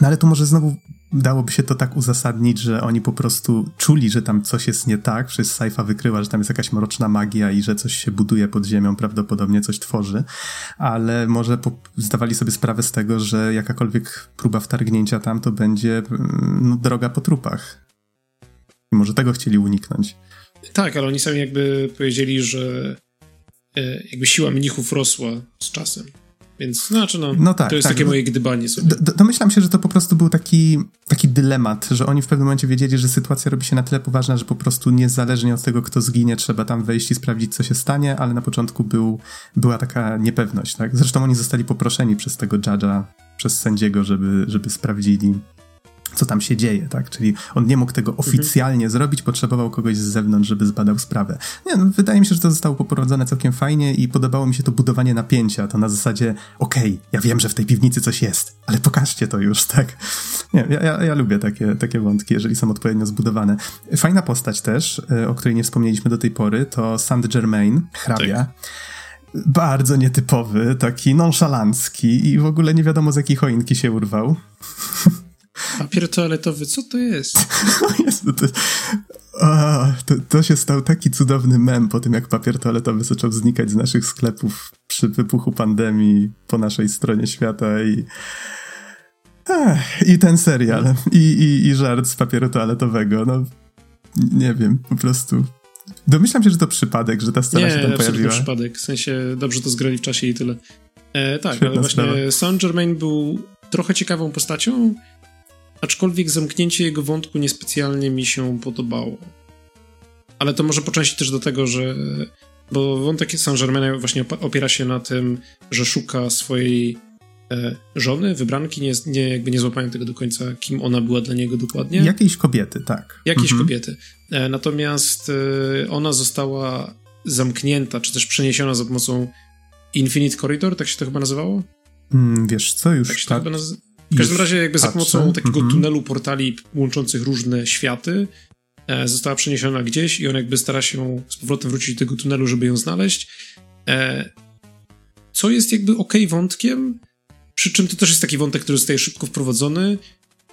no ale tu może znowu dałoby się to tak uzasadnić, że oni po prostu czuli, że tam coś jest nie tak, przecież Saifa wykryła, że tam jest jakaś mroczna magia i że coś się buduje pod ziemią, prawdopodobnie coś tworzy, ale może zdawali sobie sprawę z tego, że jakakolwiek próba wtargnięcia tam to będzie mm, no, droga po trupach. I może tego chcieli uniknąć. Tak, ale oni sami jakby powiedzieli, że e, jakby siła mnichów rosła z czasem. Więc znaczy, no, no tak, to jest tak. takie moje gdybanie sobie. Do, domyślam się, że to po prostu był taki, taki dylemat, że oni w pewnym momencie wiedzieli, że sytuacja robi się na tyle poważna, że po prostu niezależnie od tego, kto zginie, trzeba tam wejść i sprawdzić, co się stanie, ale na początku był, była taka niepewność, tak? Zresztą oni zostali poproszeni przez tego judge'a, przez sędziego, żeby, żeby sprawdzili co tam się dzieje, tak? Czyli on nie mógł tego mhm. oficjalnie mhm. zrobić, potrzebował kogoś z zewnątrz, żeby zbadał sprawę. Nie, no, wydaje mi się, że to zostało poprowadzone całkiem fajnie i podobało mi się to budowanie napięcia, to na zasadzie, okej, okay, ja wiem, że w tej piwnicy coś jest, ale pokażcie to już, tak? Nie, ja, ja, ja lubię takie, takie wątki, jeżeli są odpowiednio zbudowane. Fajna postać też, e, o której nie wspomnieliśmy do tej pory, to Saint Germain, hrabia. Tak bardzo nietypowy, taki nonszalancki i w ogóle nie wiadomo z jakiej choinki się urwał. *laughs* Papier toaletowy, co to jest? *laughs* Jezu, to, a, to, to, się stał taki cudowny mem po tym, jak papier toaletowy zaczął znikać z naszych sklepów przy wybuchu pandemii po naszej stronie świata i Ech, i ten serial, i, i, i żart z papieru toaletowego, no nie wiem, po prostu domyślam się, że to przypadek, że ta scena nie, się tam pojawiła. Nie, przypadek, w sensie dobrze to zgrali w czasie i tyle. E, tak, Świetna ale właśnie Saint Germain był trochę ciekawą postacią, aczkolwiek zamknięcie jego wątku niespecjalnie mi się podobało. Ale to może po części też do tego, że. Bo wątek Saint-Germain właśnie opiera się na tym, że szuka swojej e, żony, wybranki, nie, nie, jakby nie złapałem tego do końca, kim ona była dla niego dokładnie. Jakiejś kobiety, tak. Jakiejś mhm. kobiety. E, natomiast e, ona została zamknięta, czy też przeniesiona za pomocą Infinite Corridor, tak się to chyba nazywało? Mm, wiesz co, już tak. Się tak. To chyba naz- w każdym razie jakby za pomocą takiego mm -hmm. tunelu portali łączących różne światy e, została przeniesiona gdzieś i on jakby stara się z powrotem wrócić do tego tunelu, żeby ją znaleźć. E, co jest jakby ok wątkiem, przy czym to też jest taki wątek, który zostaje szybko wprowadzony,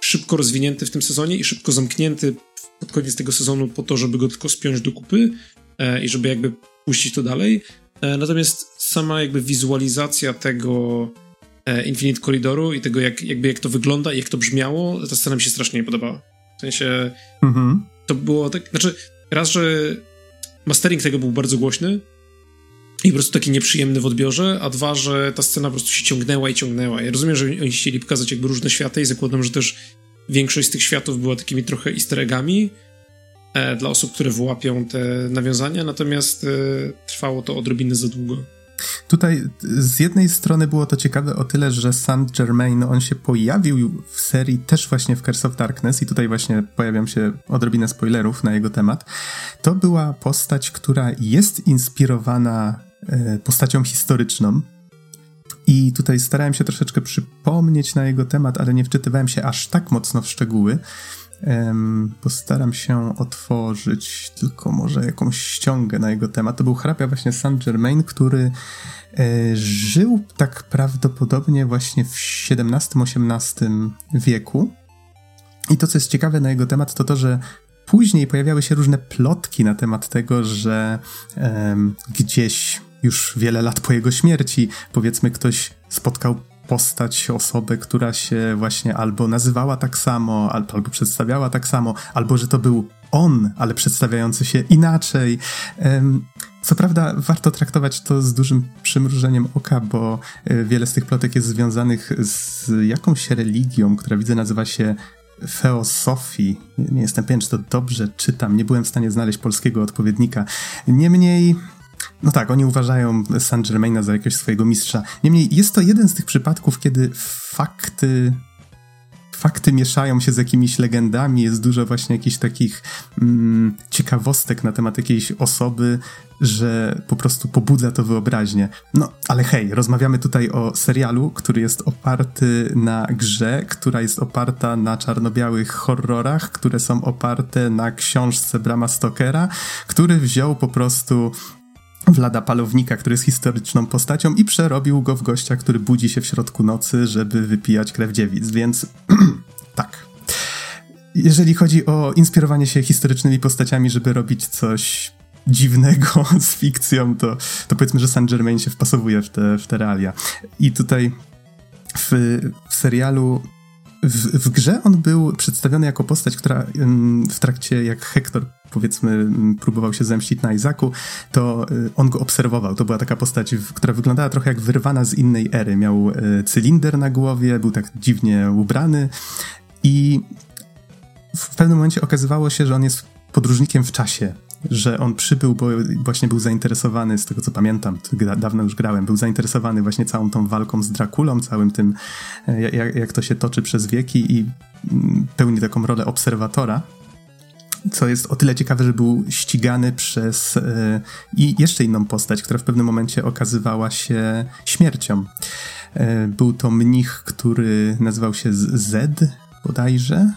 szybko rozwinięty w tym sezonie i szybko zamknięty pod koniec tego sezonu po to, żeby go tylko spiąć do kupy e, i żeby jakby puścić to dalej. E, natomiast sama jakby wizualizacja tego Infinite Corridoru i tego, jak, jakby jak to wygląda i jak to brzmiało, ta scena mi się strasznie nie podobała. W sensie mhm. to było tak, znaczy raz, że mastering tego był bardzo głośny i po prostu taki nieprzyjemny w odbiorze, a dwa, że ta scena po prostu się ciągnęła i ciągnęła. Ja rozumiem, że oni chcieli pokazać jakby różne światy i zakładam, że też większość z tych światów była takimi trochę easter eggami e, dla osób, które wyłapią te nawiązania, natomiast e, trwało to odrobinę za długo. Tutaj z jednej strony było to ciekawe o tyle, że Saint Germain, on się pojawił w serii też właśnie w Curse of Darkness i tutaj właśnie pojawiam się odrobinę spoilerów na jego temat. To była postać, która jest inspirowana e, postacią historyczną, i tutaj starałem się troszeczkę przypomnieć na jego temat, ale nie wczytywałem się aż tak mocno w szczegóły. Postaram się otworzyć tylko może jakąś ściągę na jego temat. To był hrabia właśnie Saint-Germain, który e, żył tak prawdopodobnie właśnie w XVII-XVIII wieku. I to, co jest ciekawe na jego temat, to to, że później pojawiały się różne plotki na temat tego, że gdzieś już wiele lat po jego śmierci, powiedzmy, ktoś spotkał postać, osobę, która się właśnie albo nazywała tak samo, albo, albo przedstawiała tak samo, albo że to był on, ale przedstawiający się inaczej. Co prawda, warto traktować to z dużym przymrużeniem oka, bo e, wiele z tych plotek jest związanych z jakąś religią, która widzę nazywa się Feosofii. Nie jestem pewien, czy to dobrze czytam, nie byłem w stanie znaleźć polskiego odpowiednika. Niemniej no tak, oni uważają Saint Germaina za jakiegoś swojego mistrza. Niemniej jest to jeden z tych przypadków, kiedy fakty fakty mieszają się z jakimiś legendami, jest dużo właśnie jakichś takich mm, ciekawostek na temat jakiejś osoby, że po prostu pobudza to wyobraźnię. No, ale hej, rozmawiamy tutaj o serialu, który jest oparty na grze, która jest oparta na czarno-białych horrorach, które są oparte na książce Brama Stokera, który wziął po prostu Wlada Palownika, który jest historyczną postacią i przerobił go w gościa, który budzi się w środku nocy, żeby wypijać krew dziewic, więc *clears throat* tak. Jeżeli chodzi o inspirowanie się historycznymi postaciami, żeby robić coś dziwnego *laughs* z fikcją, to, to powiedzmy, że Saint Germain się wpasowuje w te, w te realia. I tutaj w, w serialu w, w, grze on był przedstawiony jako postać, która w trakcie, jak Hector powiedzmy próbował się zemścić na Izaku, to y, on go obserwował. To była taka postać, która wyglądała trochę jak wyrwana z innej ery. Miał y, cylinder na głowie, był tak dziwnie ubrany i w pewnym momencie okazywało się, że on jest podróżnikiem w czasie że on przybył, bo właśnie był zainteresowany, z tego co pamiętam, dawno już grałem, był zainteresowany właśnie całą tą walką z Drakulą, całym tym, e, jak, jak to się toczy przez wieki i mm, pełni taką rolę obserwatora co jest o tyle ciekawe, że był ścigany przez e, i jeszcze inną postać, która w pewnym momencie okazywała się śmiercią. E, był to mnich, który nazywał się Z bodajże,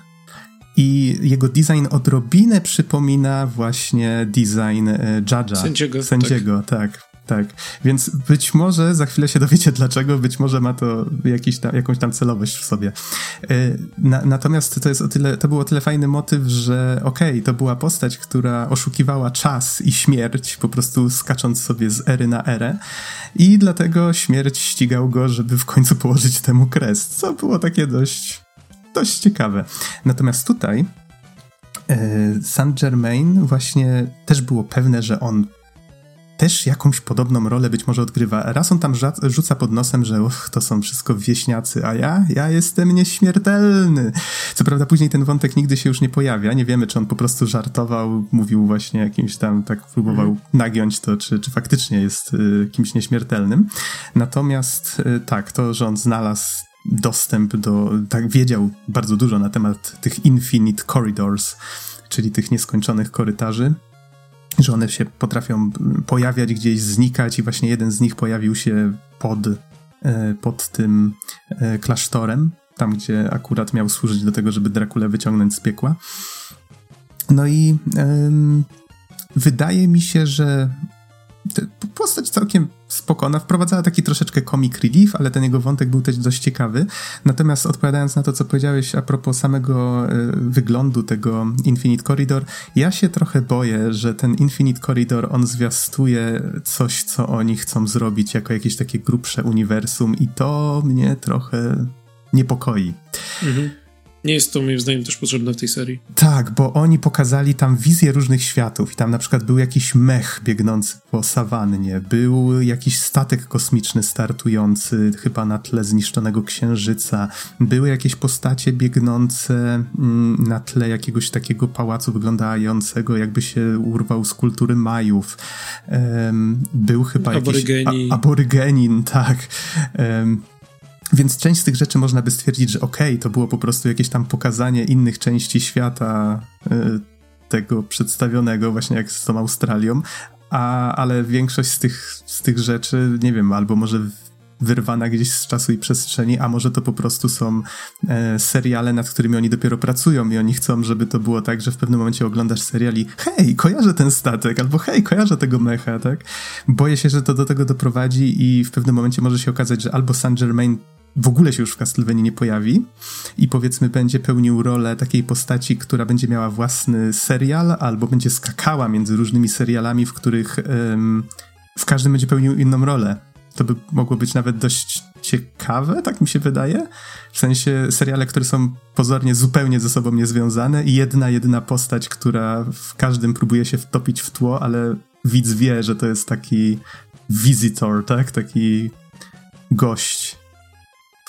i jego design odrobinę przypomina właśnie design e, Judge'a. Sędziego. Sędziego, tak. tak. Tak, więc być może za chwilę się dowiecie *laughs* dlaczego, być może ma to jakiś tam, jakąś tam celowość w sobie. E, na, natomiast to jest o tyle, to był o tyle fajny motyw, że okej, okay, to była postać, która oszukiwała czas i śmierć, po prostu skacząc sobie z ery na erę i dlatego śmierć ścigał go, żeby w końcu położyć temu kres, co było takie dość dość ciekawe. Natomiast tutaj e, Saint Germain właśnie też było pewne, że on też jakąś podobną rolę być może odgrywa. Raz on tam rzuca pod nosem, że to są wszystko wieśniacy, a ja, ja jestem nieśmiertelny. Co prawda później ten wątek nigdy się już nie pojawia. Nie wiemy, czy on po prostu żartował, mówił właśnie jakimś tam, tak próbował mm. nagiąć to, czy, czy faktycznie jest y, kimś nieśmiertelnym. Natomiast y, tak, to, że on znalazł dostęp do, tak wiedział bardzo dużo na temat tych infinite corridors, czyli tych nieskończonych korytarzy, że one się potrafią pojawiać gdzieś, znikać i właśnie jeden z nich pojawił się pod, e, pod tym e, klasztorem, tam gdzie akurat miał służyć do tego, żeby Drakule wyciągnąć z piekła. No i wydaje mi się, że postać całkiem spokojna, wprowadzała taki troszeczkę comic relief, ale ten jego wątek był też dość ciekawy. Natomiast odpowiadając na to, co powiedziałeś a propos samego y, wyglądu tego Infinite Corridor, ja się trochę boję, że ten Infinite Corridor, on zwiastuje coś, co oni chcą zrobić jako jakieś takie grubsze uniwersum i to mnie trochę niepokoi. Mhm. Nie jest to moim zdaniem też potrzebne w tej serii. Tak, bo oni pokazali tam wizję różnych światów i tam na przykład był jakiś mech biegnący po sawannie, był jakiś statek kosmiczny startujący chyba na tle zniszczonego księżyca, były jakieś postacie biegnące mm, na tle jakiegoś takiego pałacu wyglądającego jakby się urwał z kultury Majów. Był chyba Aborygeni. jakiś... A, aborygenin, *laughs* tak. Więc część z tych rzeczy można by stwierdzić, że okej, okay, to było po prostu jakieś tam pokazanie innych części świata y, tego przedstawionego, właśnie jak z tą Australią, a, ale większość z tych, z tych rzeczy, nie wiem, albo może wyrwana gdzieś z czasu i przestrzeni, a może to po prostu są e, seriale, nad którymi oni dopiero pracują i oni chcą, żeby to było tak, że w pewnym momencie oglądasz serial i hej, kojarzę ten statek, albo hej, kojarzę tego mecha, tak? Boję się, że to do tego doprowadzi i w pewnym momencie może się okazać, że albo Saint Germain w ogóle się już w Castlevanii nie pojawi i powiedzmy będzie pełnił rolę takiej postaci, która będzie miała własny serial albo będzie skakała między różnymi serialami, w których um, w każdym będzie pełnił inną rolę. To by mogło być nawet dość ciekawe, tak mi się wydaje. W sensie seriale, które są pozornie zupełnie ze sobą niezwiązane i jedna, jedyna postać, która w każdym próbuje się wtopić w tło, ale widz wie, że to jest taki visitor, tak? Taki gość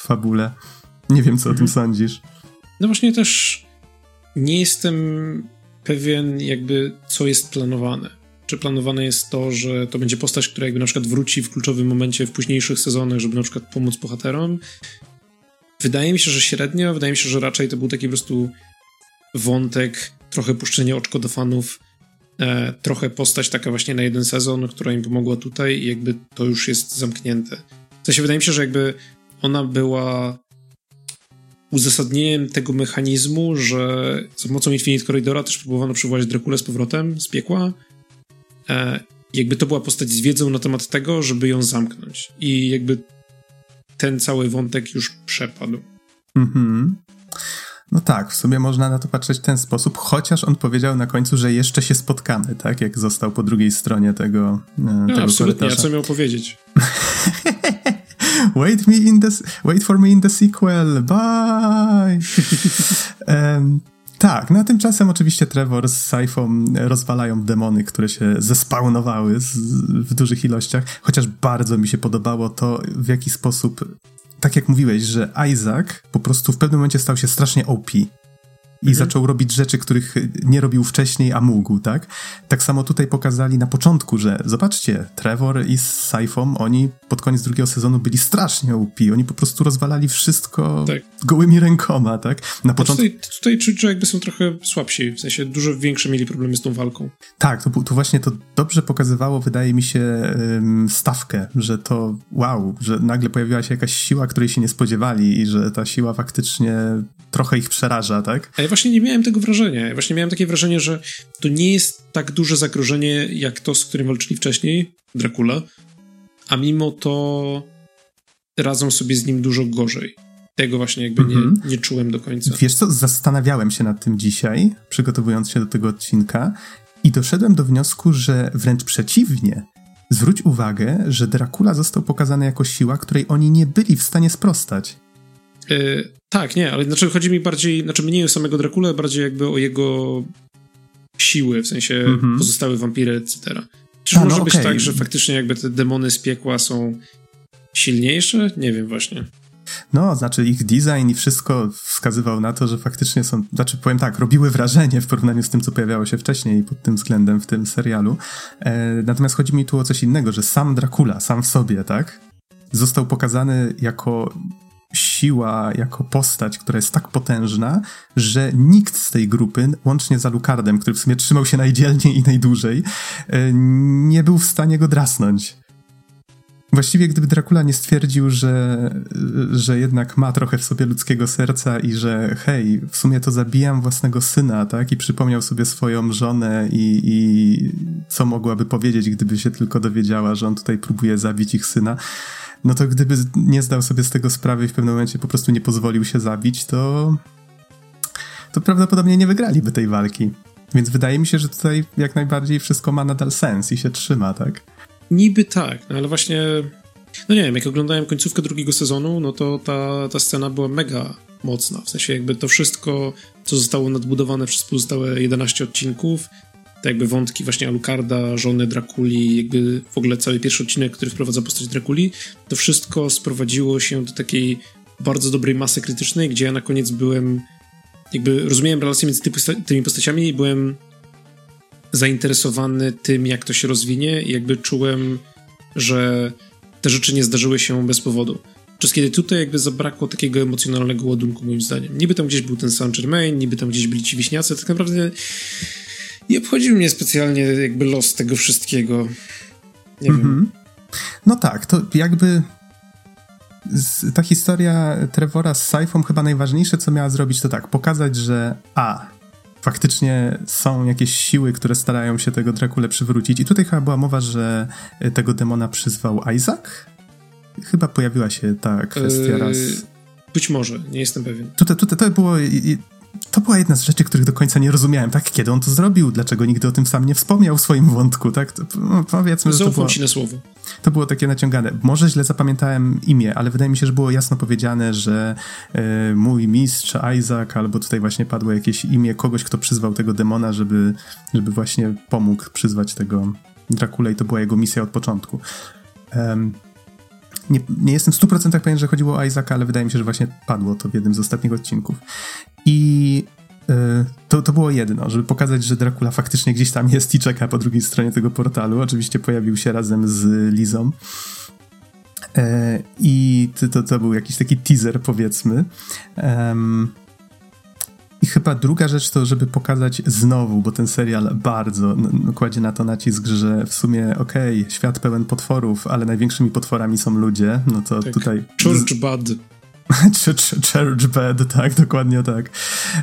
fabule. Nie wiem, co o tym mhm. sądzisz. No właśnie też nie jestem pewien jakby, co jest planowane. Czy planowane jest to, że to będzie postać, która jakby na przykład wróci w kluczowym momencie w późniejszych sezonach, żeby na przykład pomóc bohaterom? Wydaje mi się, że średnio. Wydaje mi się, że raczej to był taki po prostu wątek, trochę puszczenie oczko do fanów, e, trochę postać taka właśnie na jeden sezon, która im pomogła tutaj i jakby to już jest zamknięte. W sensie wydaje mi się, że jakby ona była uzasadnieniem tego mechanizmu, że za pomocą Infinite Corridora też próbowano przywołać Drakulę z powrotem z piekła. E, jakby to była postać z wiedzą na temat tego, żeby ją zamknąć. I jakby ten cały wątek już przepadł. Mhm. No tak, w sumie można na to patrzeć w ten sposób, chociaż on powiedział na końcu, że jeszcze się spotkamy, tak? Jak został po drugiej stronie tego. E, no, tego absolutnie, korytarza. a co miał powiedzieć? *laughs* wait me in the, wait for me in the sequel, bye! *laughs* um, tak, no a tymczasem oczywiście Trevor z Saifą rozwalają demony, które się zespawnowały z, w dużych ilościach, chociaż bardzo mi się podobało to, w jaki sposób, tak jak mówiłeś, że Isaac po prostu w pewnym momencie stał się strasznie OP mhm. zaczął robić rzeczy, których nie robił wcześniej, a mógł, tak? Tak samo tutaj pokazali na początku, że zobaczcie, Trevor i Saifą, oni pod koniec drugiego sezonu byli strasznie upi, oni po prostu rozwalali wszystko tak. gołymi rękoma, tak? Na początku... Tutaj, tutaj czuć, że jakby są trochę słabsi, w sensie dużo większe mieli problemy z tą walką. Tak, to, to właśnie to dobrze pokazywało, wydaje mi się, stawkę, że to wow, że nagle pojawiła się jakaś siła, której się nie spodziewali i że ta siła faktycznie trochę ich przeraża, tak? A ja właśnie nie miałem tego wrażenia. Ja właśnie miałem takie wrażenie, że to nie jest tak duże zagrożenie, jak to, z którym walczyli wcześniej, Dracula, a mimo to radzą sobie z nim dużo gorzej. Tego właśnie jakby nie, mhm. nie czułem do końca. Wiesz co, zastanawiałem się nad tym dzisiaj, przygotowując się do tego odcinka i doszedłem do wniosku, że wręcz przeciwnie. Zwróć uwagę, że Dracula został pokazany jako siła, której oni nie byli w stanie sprostać. Yy, tak, nie, ale znaczy chodzi mi bardziej, znaczy mniej o samego Drakula, bardziej jakby o jego siły, w sensie mm-hmm. pozostałe wampiry, etc. Czy może no, być okay. tak, że faktycznie jakby te demony z piekła są silniejsze? Nie wiem właśnie. No, znaczy ich design i wszystko wskazywał na to, że faktycznie są, znaczy powiem tak, robiły wrażenie w porównaniu z tym, co pojawiało się wcześniej pod tym względem w tym serialu. E, natomiast chodzi mi tu o coś innego, że sam Dracula, sam w sobie, tak? Został pokazany jako siła jako postać, która jest tak potężna, że nikt z tej grupy, łącznie z Alucardem, który w sumie trzymał się najdzielniej i najdłużej, e, nie był w stanie go drasnąć. Właściwie gdyby Dracula nie stwierdził, że, że jednak ma trochę w sobie ludzkiego serca i że hej, w sumie to zabijam własnego syna, tak? I przypomniał sobie swoją żonę i, i co mogłaby powiedzieć, gdyby się tylko dowiedziała, że on tutaj próbuje zabić ich syna, no to gdyby nie zdał sobie z tego sprawy i w pewnym momencie po prostu nie pozwolił się zabić, to to prawdopodobnie nie wygraliby tej walki. Więc wydaje mi się, że tutaj jak najbardziej wszystko ma nadal sens i się trzyma, tak? Niby tak, no ale właśnie No nie wiem, jak oglądałem końcówkę drugiego sezonu, no to ta, ta scena była mega mocna. W sensie jakby to wszystko, co zostało nadbudowane przez pozostałe 11 odcinków, to jakby wątki właśnie Alucarda, żony Drakuli, jakby w ogóle cały pierwszy odcinek, który wprowadza postać Drakuli, to wszystko sprowadziło się do takiej bardzo dobrej masy krytycznej, gdzie ja na koniec byłem jakby rozumiałem relacje między tymi postaciami i byłem zainteresowany tym, jak to się rozwinie i jakby czułem, że te rzeczy nie zdarzyły się bez powodu. Przez kiedy tutaj jakby zabrakło takiego emocjonalnego ładunku, moim zdaniem. Niby tam gdzieś był ten Saint Germain, niby tam gdzieś byli ci wiśniacy, tak naprawdę nie obchodził mnie specjalnie jakby los tego wszystkiego. Nie mm -hmm. wiem. Mhm. No tak, to jakby ta historia Trevora z Saifą chyba najważniejsze, co miała zrobić, to tak, pokazać, że a, faktycznie są jakieś siły, które starają się tego Drakule przywrócić. I tutaj chyba była mowa, że tego demona przyzwał Isaac? Chyba pojawiła się ta kwestia yy, raz. Być może, nie jestem pewien. Tutaj, tutaj to było to była jedna z rzeczy, których do końca nie rozumiałem, tak? Kiedy on to zrobił? Dlaczego nigdy o tym sam nie wspomniał w swoim wątku, tak? To, no, powiedzmy, że to było, ci na słowo. To było takie naciągane. Może źle zapamiętałem imię, ale wydaje mi się, że było jasno powiedziane, że e, mój mistrz Isaac, albo tutaj właśnie padło jakieś imię kogoś, kto przyzwał tego demona, żeby, żeby właśnie pomógł przyzwać tego Drakula i to była jego misja od początku. Um, nie, nie jestem w 100% pewien, że chodziło o Isaaca, ale wydaje mi się, że właśnie padło to w jednym z ostatnich odcinków. I y, to, to było jedno, żeby pokazać, że Dracula faktycznie gdzieś tam jest i czeka po drugiej stronie tego portalu. Oczywiście pojawił się razem z Lizą. E, I to, to był jakiś taki teaser, powiedzmy. I chyba druga rzecz to, żeby pokazać znowu, bo ten serial bardzo kładzie na to nacisk, że w sumie okej, okay, świat pełen potworów, ale największymi potworami są ludzie, no to tak. tutaj... Church Bad. *laughs* Church bed, tak, dokładnie tak.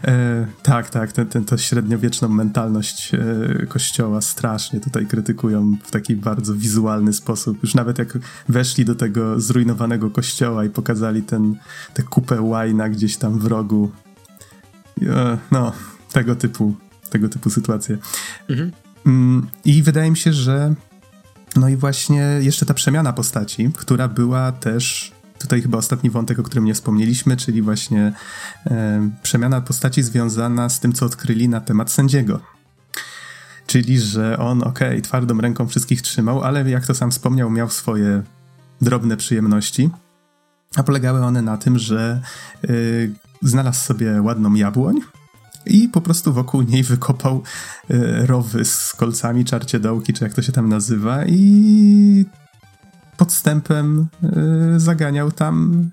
E, tak, tak, ten, ten, to średniowieczną mentalność e, kościoła strasznie tutaj krytykują w taki bardzo wizualny sposób. Już nawet jak weszli do tego zrujnowanego kościoła i pokazali ten, tę kupę łajna gdzieś tam w rogu, e, no, tego typu, tego typu sytuacje. Mhm. Mm, I wydaje mi się, że no i właśnie jeszcze ta przemiana postaci, która była też tutaj chyba ostatni wątek, o którym nie wspomnieliśmy, czyli właśnie e, przemiana postaci związana z tym, co odkryli na temat sędziego. Czyli, że on, okej, okay, twardą ręką wszystkich trzymał, ale jak to sam wspomniał, miał swoje drobne przyjemności, a polegały one na tym, że y, znalazł sobie ładną jabłoń, i po prostu wokół niej wykopał y, rowy z kolcami, czarcie dołki, czy jak to się tam nazywa i podstępem yy, zaganiał tam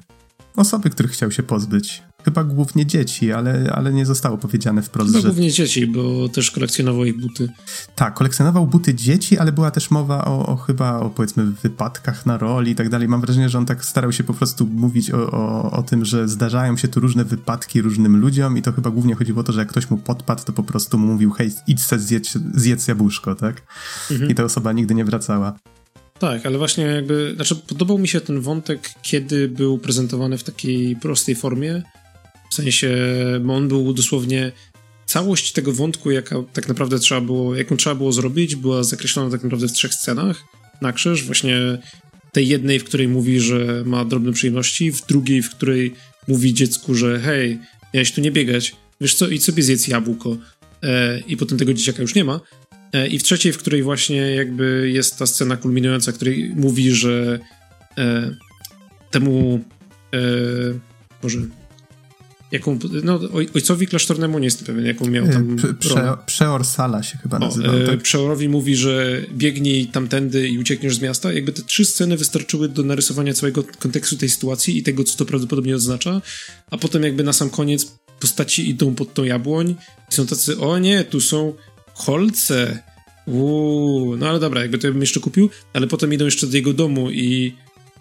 osoby, których chciał się pozbyć. Chyba głównie dzieci, ale, ale nie zostało powiedziane wprost, Chyba że... głównie dzieci, bo też kolekcjonował ich buty. Tak, kolekcjonował buty dzieci, ale była też mowa o, o chyba o powiedzmy wypadkach na roli i tak dalej. Mam wrażenie, że on tak starał się po prostu mówić o, o, o tym, że zdarzają się tu różne wypadki różnym ludziom i to chyba głównie chodziło o to, że jak ktoś mu podpadł, to po prostu mu mówił hej, idź se zjedz, zjedz jabłuszko, tak? Mhm. I ta osoba nigdy nie wracała. Tak, ale właśnie jakby, znaczy podobał mi się ten wątek, kiedy był prezentowany w takiej prostej formie, w sensie, bo on był dosłownie całość tego wątku, jaka tak naprawdę trzeba było, jaką trzeba było zrobić, była zakreślona tak naprawdę w trzech scenach. Na krzyż, właśnie tej jednej, w której mówi, że ma drobne przyjemności, w drugiej, w której mówi dziecku, że hej, miałeś tu nie biegać, wiesz co, idź sobie zjedz jabłko. E, i potem tego dzieciaka już nie ma, I w trzeciej, w której właśnie jakby jest ta scena kulminująca, której mówi, że e, temu e, Boże, jaką, no ojcowi klasztornemu nie jestem pewien, jaką miał tam e, Prze, Przeor Sala się chyba nazywał. O, tak? Przeorowi mówi, że biegnij tamtędy i uciekniesz z miasta. Jakby te trzy sceny wystarczyły do narysowania całego kontekstu tej sytuacji i tego, co to prawdopodobnie oznacza, a potem jakby na sam koniec postaci idą pod tą jabłoń i są tacy, o nie, tu są kolce. Uuu, no ale dobra, jakby to ja bym jeszcze kupił, ale potem idą jeszcze do jego domu i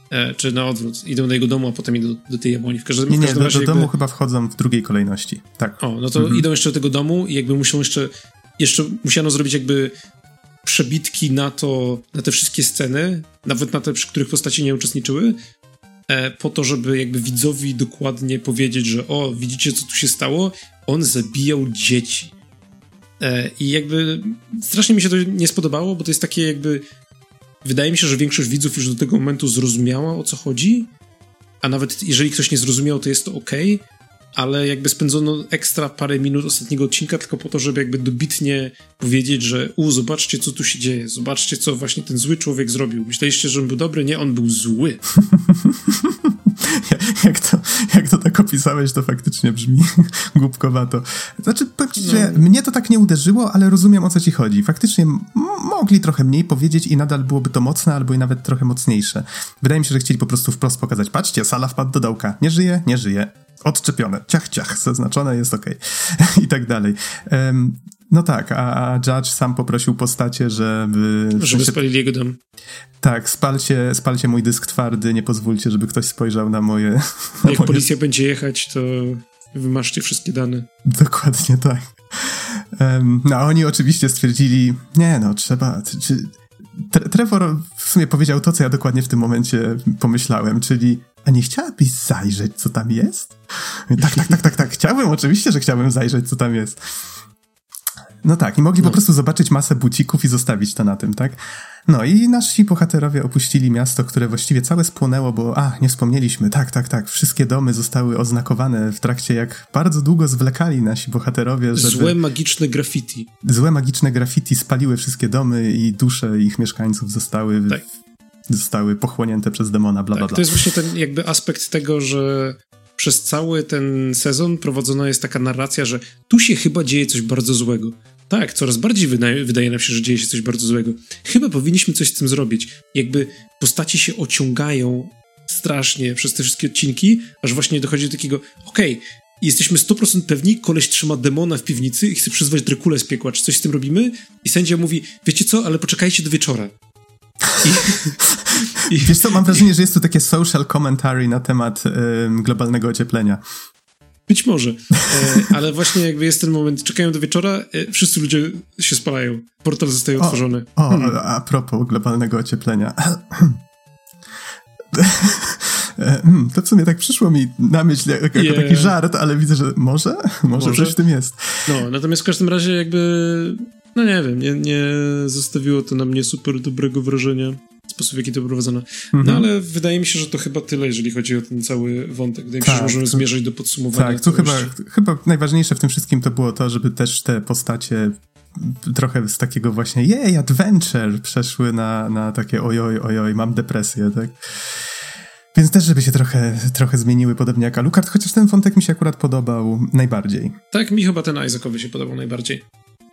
E, czy na odwrót. Idą do jego domu, a potem idą do, do tej jabłoni. W każdym, nie, nie, do, do domu chyba wchodzą w drugiej kolejności. Tak. O, no to mhm. idą jeszcze do tego domu i jakby muszą jeszcze, jeszcze musiano zrobić jakby przebitki na to, na te wszystkie sceny, nawet na te, przy których postaci nie uczestniczyły, e, po to, żeby jakby widzowi dokładnie powiedzieć, że o, widzicie, co tu się stało? On zabijał dzieci. E, I jakby strasznie mi się to nie spodobało, bo to jest takie jakby wydaje mi się, że większość widzów już do tego momentu zrozumiała o co chodzi, a nawet jeżeli ktoś nie zrozumiał, to jest to ok, ale jakby spędzono ekstra parę minut ostatniego odcinka tylko po to, żeby jakby dobitnie powiedzieć, że u, zobaczcie co tu się dzieje, zobaczcie co właśnie ten zły człowiek zrobił. Myśleliście, że on był dobry? Nie, on był zły. *laughs* opisałeś, to faktycznie brzmi *laughs* głupkowato. Znaczy, że no. mnie to tak nie uderzyło, ale rozumiem o co ci chodzi. Faktycznie mogli trochę mniej powiedzieć i nadal byłoby to mocne, albo i nawet trochę mocniejsze. Wydaje mi się, że chcieli po prostu wprost pokazać, patrzcie, sala wpadł do dołka, nie żyje, nie żyje, odczepione, ciach, ciach, zaznaczone, jest ok. *laughs* I tak dalej. Um, no tak, a, Judge sam poprosił postacie, żeby... Żeby sensie, spalili jego dom. Tak, spalcie, spalcie mój dysk twardy, nie pozwólcie, żeby ktoś spojrzał na moje... *laughs* Na Jak moje... policja będzie jechać, to wymaszcie wszystkie dane. Dokładnie tak. Um, no a oni oczywiście stwierdzili, nie no, trzeba... Czy, Trevor w sumie powiedział to, co ja dokładnie w tym momencie pomyślałem, czyli a nie chciałabyś zajrzeć, co tam jest? Tak, tak, tak, tak, tak, chciałbym, oczywiście, że chciałbym zajrzeć, co tam jest. No tak, i mogli no. po prostu zobaczyć masę bucików i zostawić to na tym, tak? No i nasi bohaterowie opuścili miasto, które właściwie całe spłonęło, bo a, nie wspomnieliśmy, tak, tak, tak, wszystkie domy zostały oznakowane w trakcie, jak bardzo długo zwlekali nasi bohaterowie, żeby... Złe magiczne graffiti. Złe magiczne graffiti spaliły wszystkie domy i dusze ich mieszkańców zostały... Tak. Zostały pochłonięte przez demona, bla, tak, bla, bla. To jest właśnie ten jakby aspekt tego, że przez cały ten sezon prowadzona jest taka narracja, że tu się chyba dzieje coś bardzo złego. Tak, coraz bardziej wydaje, wydaje nam się, że dzieje się coś bardzo złego. Chyba powinniśmy coś z tym zrobić. Jakby postaci się ociągają strasznie przez te wszystkie odcinki, aż właśnie dochodzi do takiego, okej, okay, jesteśmy 100% pewni, koleś trzyma demona w piwnicy i chce przyzwać Drakule z piekła, czy coś z tym robimy? I sędzia mówi, wiecie co, ale poczekajcie do wieczora. I, *laughs* i... Wiesz co, mam wrażenie, że jest tu takie social commentary na temat y, globalnego ocieplenia. Być może. E, ale właśnie jakby jest ten moment, czekają do wieczora, e, wszyscy ludzie się spalają. Portal zostaje otworzony. O, hmm. a propos globalnego ocieplenia. E, hmm, to w sumie tak przyszło mi na myśl jako yeah. taki żart, ale widzę, że może, może, może coś w tym jest. No, natomiast w każdym razie jakby, no nie wiem, nie, nie zostawiło to na mnie super dobrego wrażenia sposób, w jaki to prowadzono. No mhm. ale wydaje mi się, że to chyba tyle, jeżeli chodzi o ten cały wątek. Wydaje mi się, że tak, możemy to, zmierzać do podsumowania. Tak, tu chyba, chyba najważniejsze w tym wszystkim to było to, żeby też te postacie trochę z takiego właśnie jej, adventure przeszły na, na takie ojoj, ojoj, mam depresję, tak? Więc też, żeby się trochę, trochę zmieniły, podobnie jak Alucard, chociaż ten wątek mi się akurat podobał najbardziej. Tak, mi chyba ten Isaacowy się podobał najbardziej.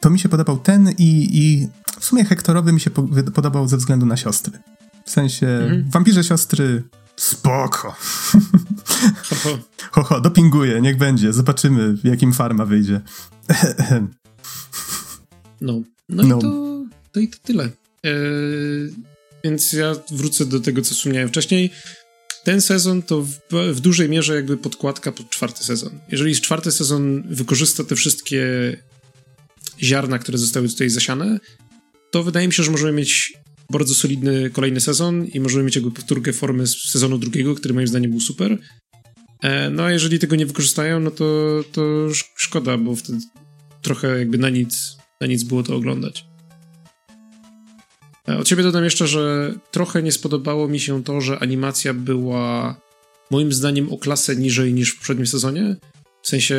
To mi się podobał ten i, i w sumie Hektorowy mi się po, podobał ze względu na siostry. W sensie, mhm. wampirze siostry spoko. ho, *laughs* ho. ho, ho, dopinguję, niech będzie. Zobaczymy, jakim farma wyjdzie. no, no, no. I, to, to i to tyle. Eee, więc ja wrócę do tego, co wspomniałem wcześniej. Ten sezon to w, w, dużej mierze jakby podkładka pod czwarty sezon. Jeżeli czwarty sezon wykorzysta te wszystkie ziarna, które zostały tutaj zasiane, to wydaje mi się, że możemy mieć bardzo solidny kolejny sezon i możemy mieć jakby powtórkę formy z sezonu drugiego, który moim zdaniem był super. E, no a jeżeli tego nie wykorzystają, no to, to szkoda, bo wtedy trochę jakby na nic, na nic było to oglądać. E, od ciebie dodam jeszcze, że trochę nie spodobało mi się to, że animacja była moim zdaniem o klasę niżej niż w poprzednim sezonie. W sensie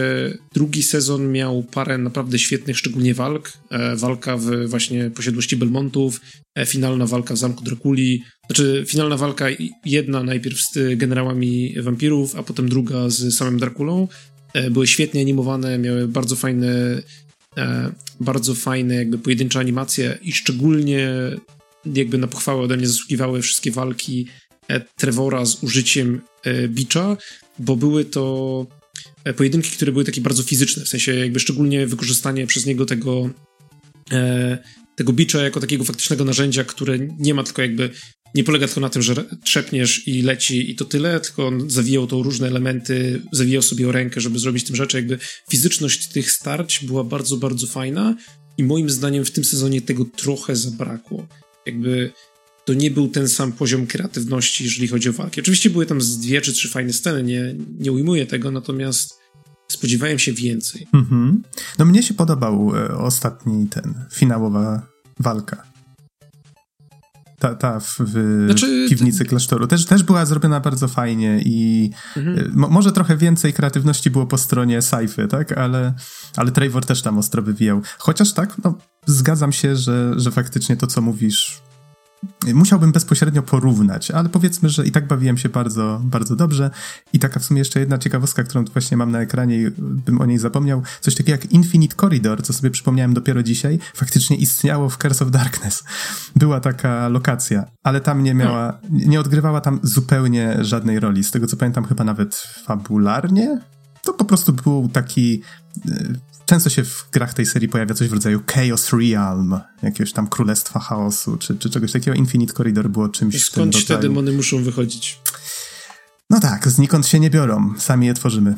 drugi sezon miał parę naprawdę świetnych, szczególnie walk. E, walka w właśnie posiadłości Belmontów, e, finalna walka w Zamku Drakuli. Znaczy, finalna walka jedna najpierw z generałami wampirów, a potem druga z samym Drakulą. E, były świetnie animowane, miały bardzo fajne, e, bardzo fajne jakby pojedyncze animacje i szczególnie jakby na pochwałę ode mnie zasługiwały wszystkie walki e, Trevora z użyciem e, bicza, bo były to E, pojedynki, które były takie bardzo fizyczne, w sensie jakby szczególnie wykorzystanie przez niego tego e, tego bicza jako takiego faktycznego narzędzia, które nie ma tylko jakby nie polega tylko na tym, że trzepniesz i leci i to tyle, tylko on zawijał to różne elementy, zawijał sobie rękę, żeby zrobić tym rzeczy. Jakby fizyczność tych starć była bardzo, bardzo fajna i moim zdaniem w tym sezonie tego trochę zabrakło. Jakby to nie był ten sam poziom kreatywności, jeżeli chodzi o walki. Oczywiście były tam z dwie czy trzy fajne sceny, nie, nie ujmuję tego, natomiast spodziewałem się więcej. Mhm. No mnie się podobał e, ostatni ten, finałowa walka. ta, ta w, w znaczy, piwnicy ty... klasztoru, też, też była zrobiona bardzo fajnie i mhm. Y, może trochę więcej kreatywności było po stronie Saify, tak? Ale, ale Trevor też tam ostro wywijał. Chociaż tak, no, zgadzam się, że, że faktycznie to, co mówisz, musiałbym bezpośrednio porównać, ale powiedzmy, że i tak bawiłem się bardzo, bardzo dobrze. I taka w sumie jeszcze jedna ciekawostka, którą właśnie mam na ekranie bym o niej zapomniał. Coś takiego jak Infinite Corridor, co sobie przypomniałem dopiero dzisiaj, faktycznie istniało w Curse of Darkness. Była taka lokacja, ale tam nie miała, nie odgrywała tam zupełnie żadnej roli. Z tego co pamiętam, chyba nawet fabularnie. To po prostu był taki często się w grach tej serii pojawia coś w rodzaju Chaos Realm, jakiegoś tam Królestwa Chaosu, czy, czy czegoś takiego. Infinite Corridor było czymś Skąd w tym te demony muszą wychodzić? No tak, znikąd się nie biorą, sami je tworzymy.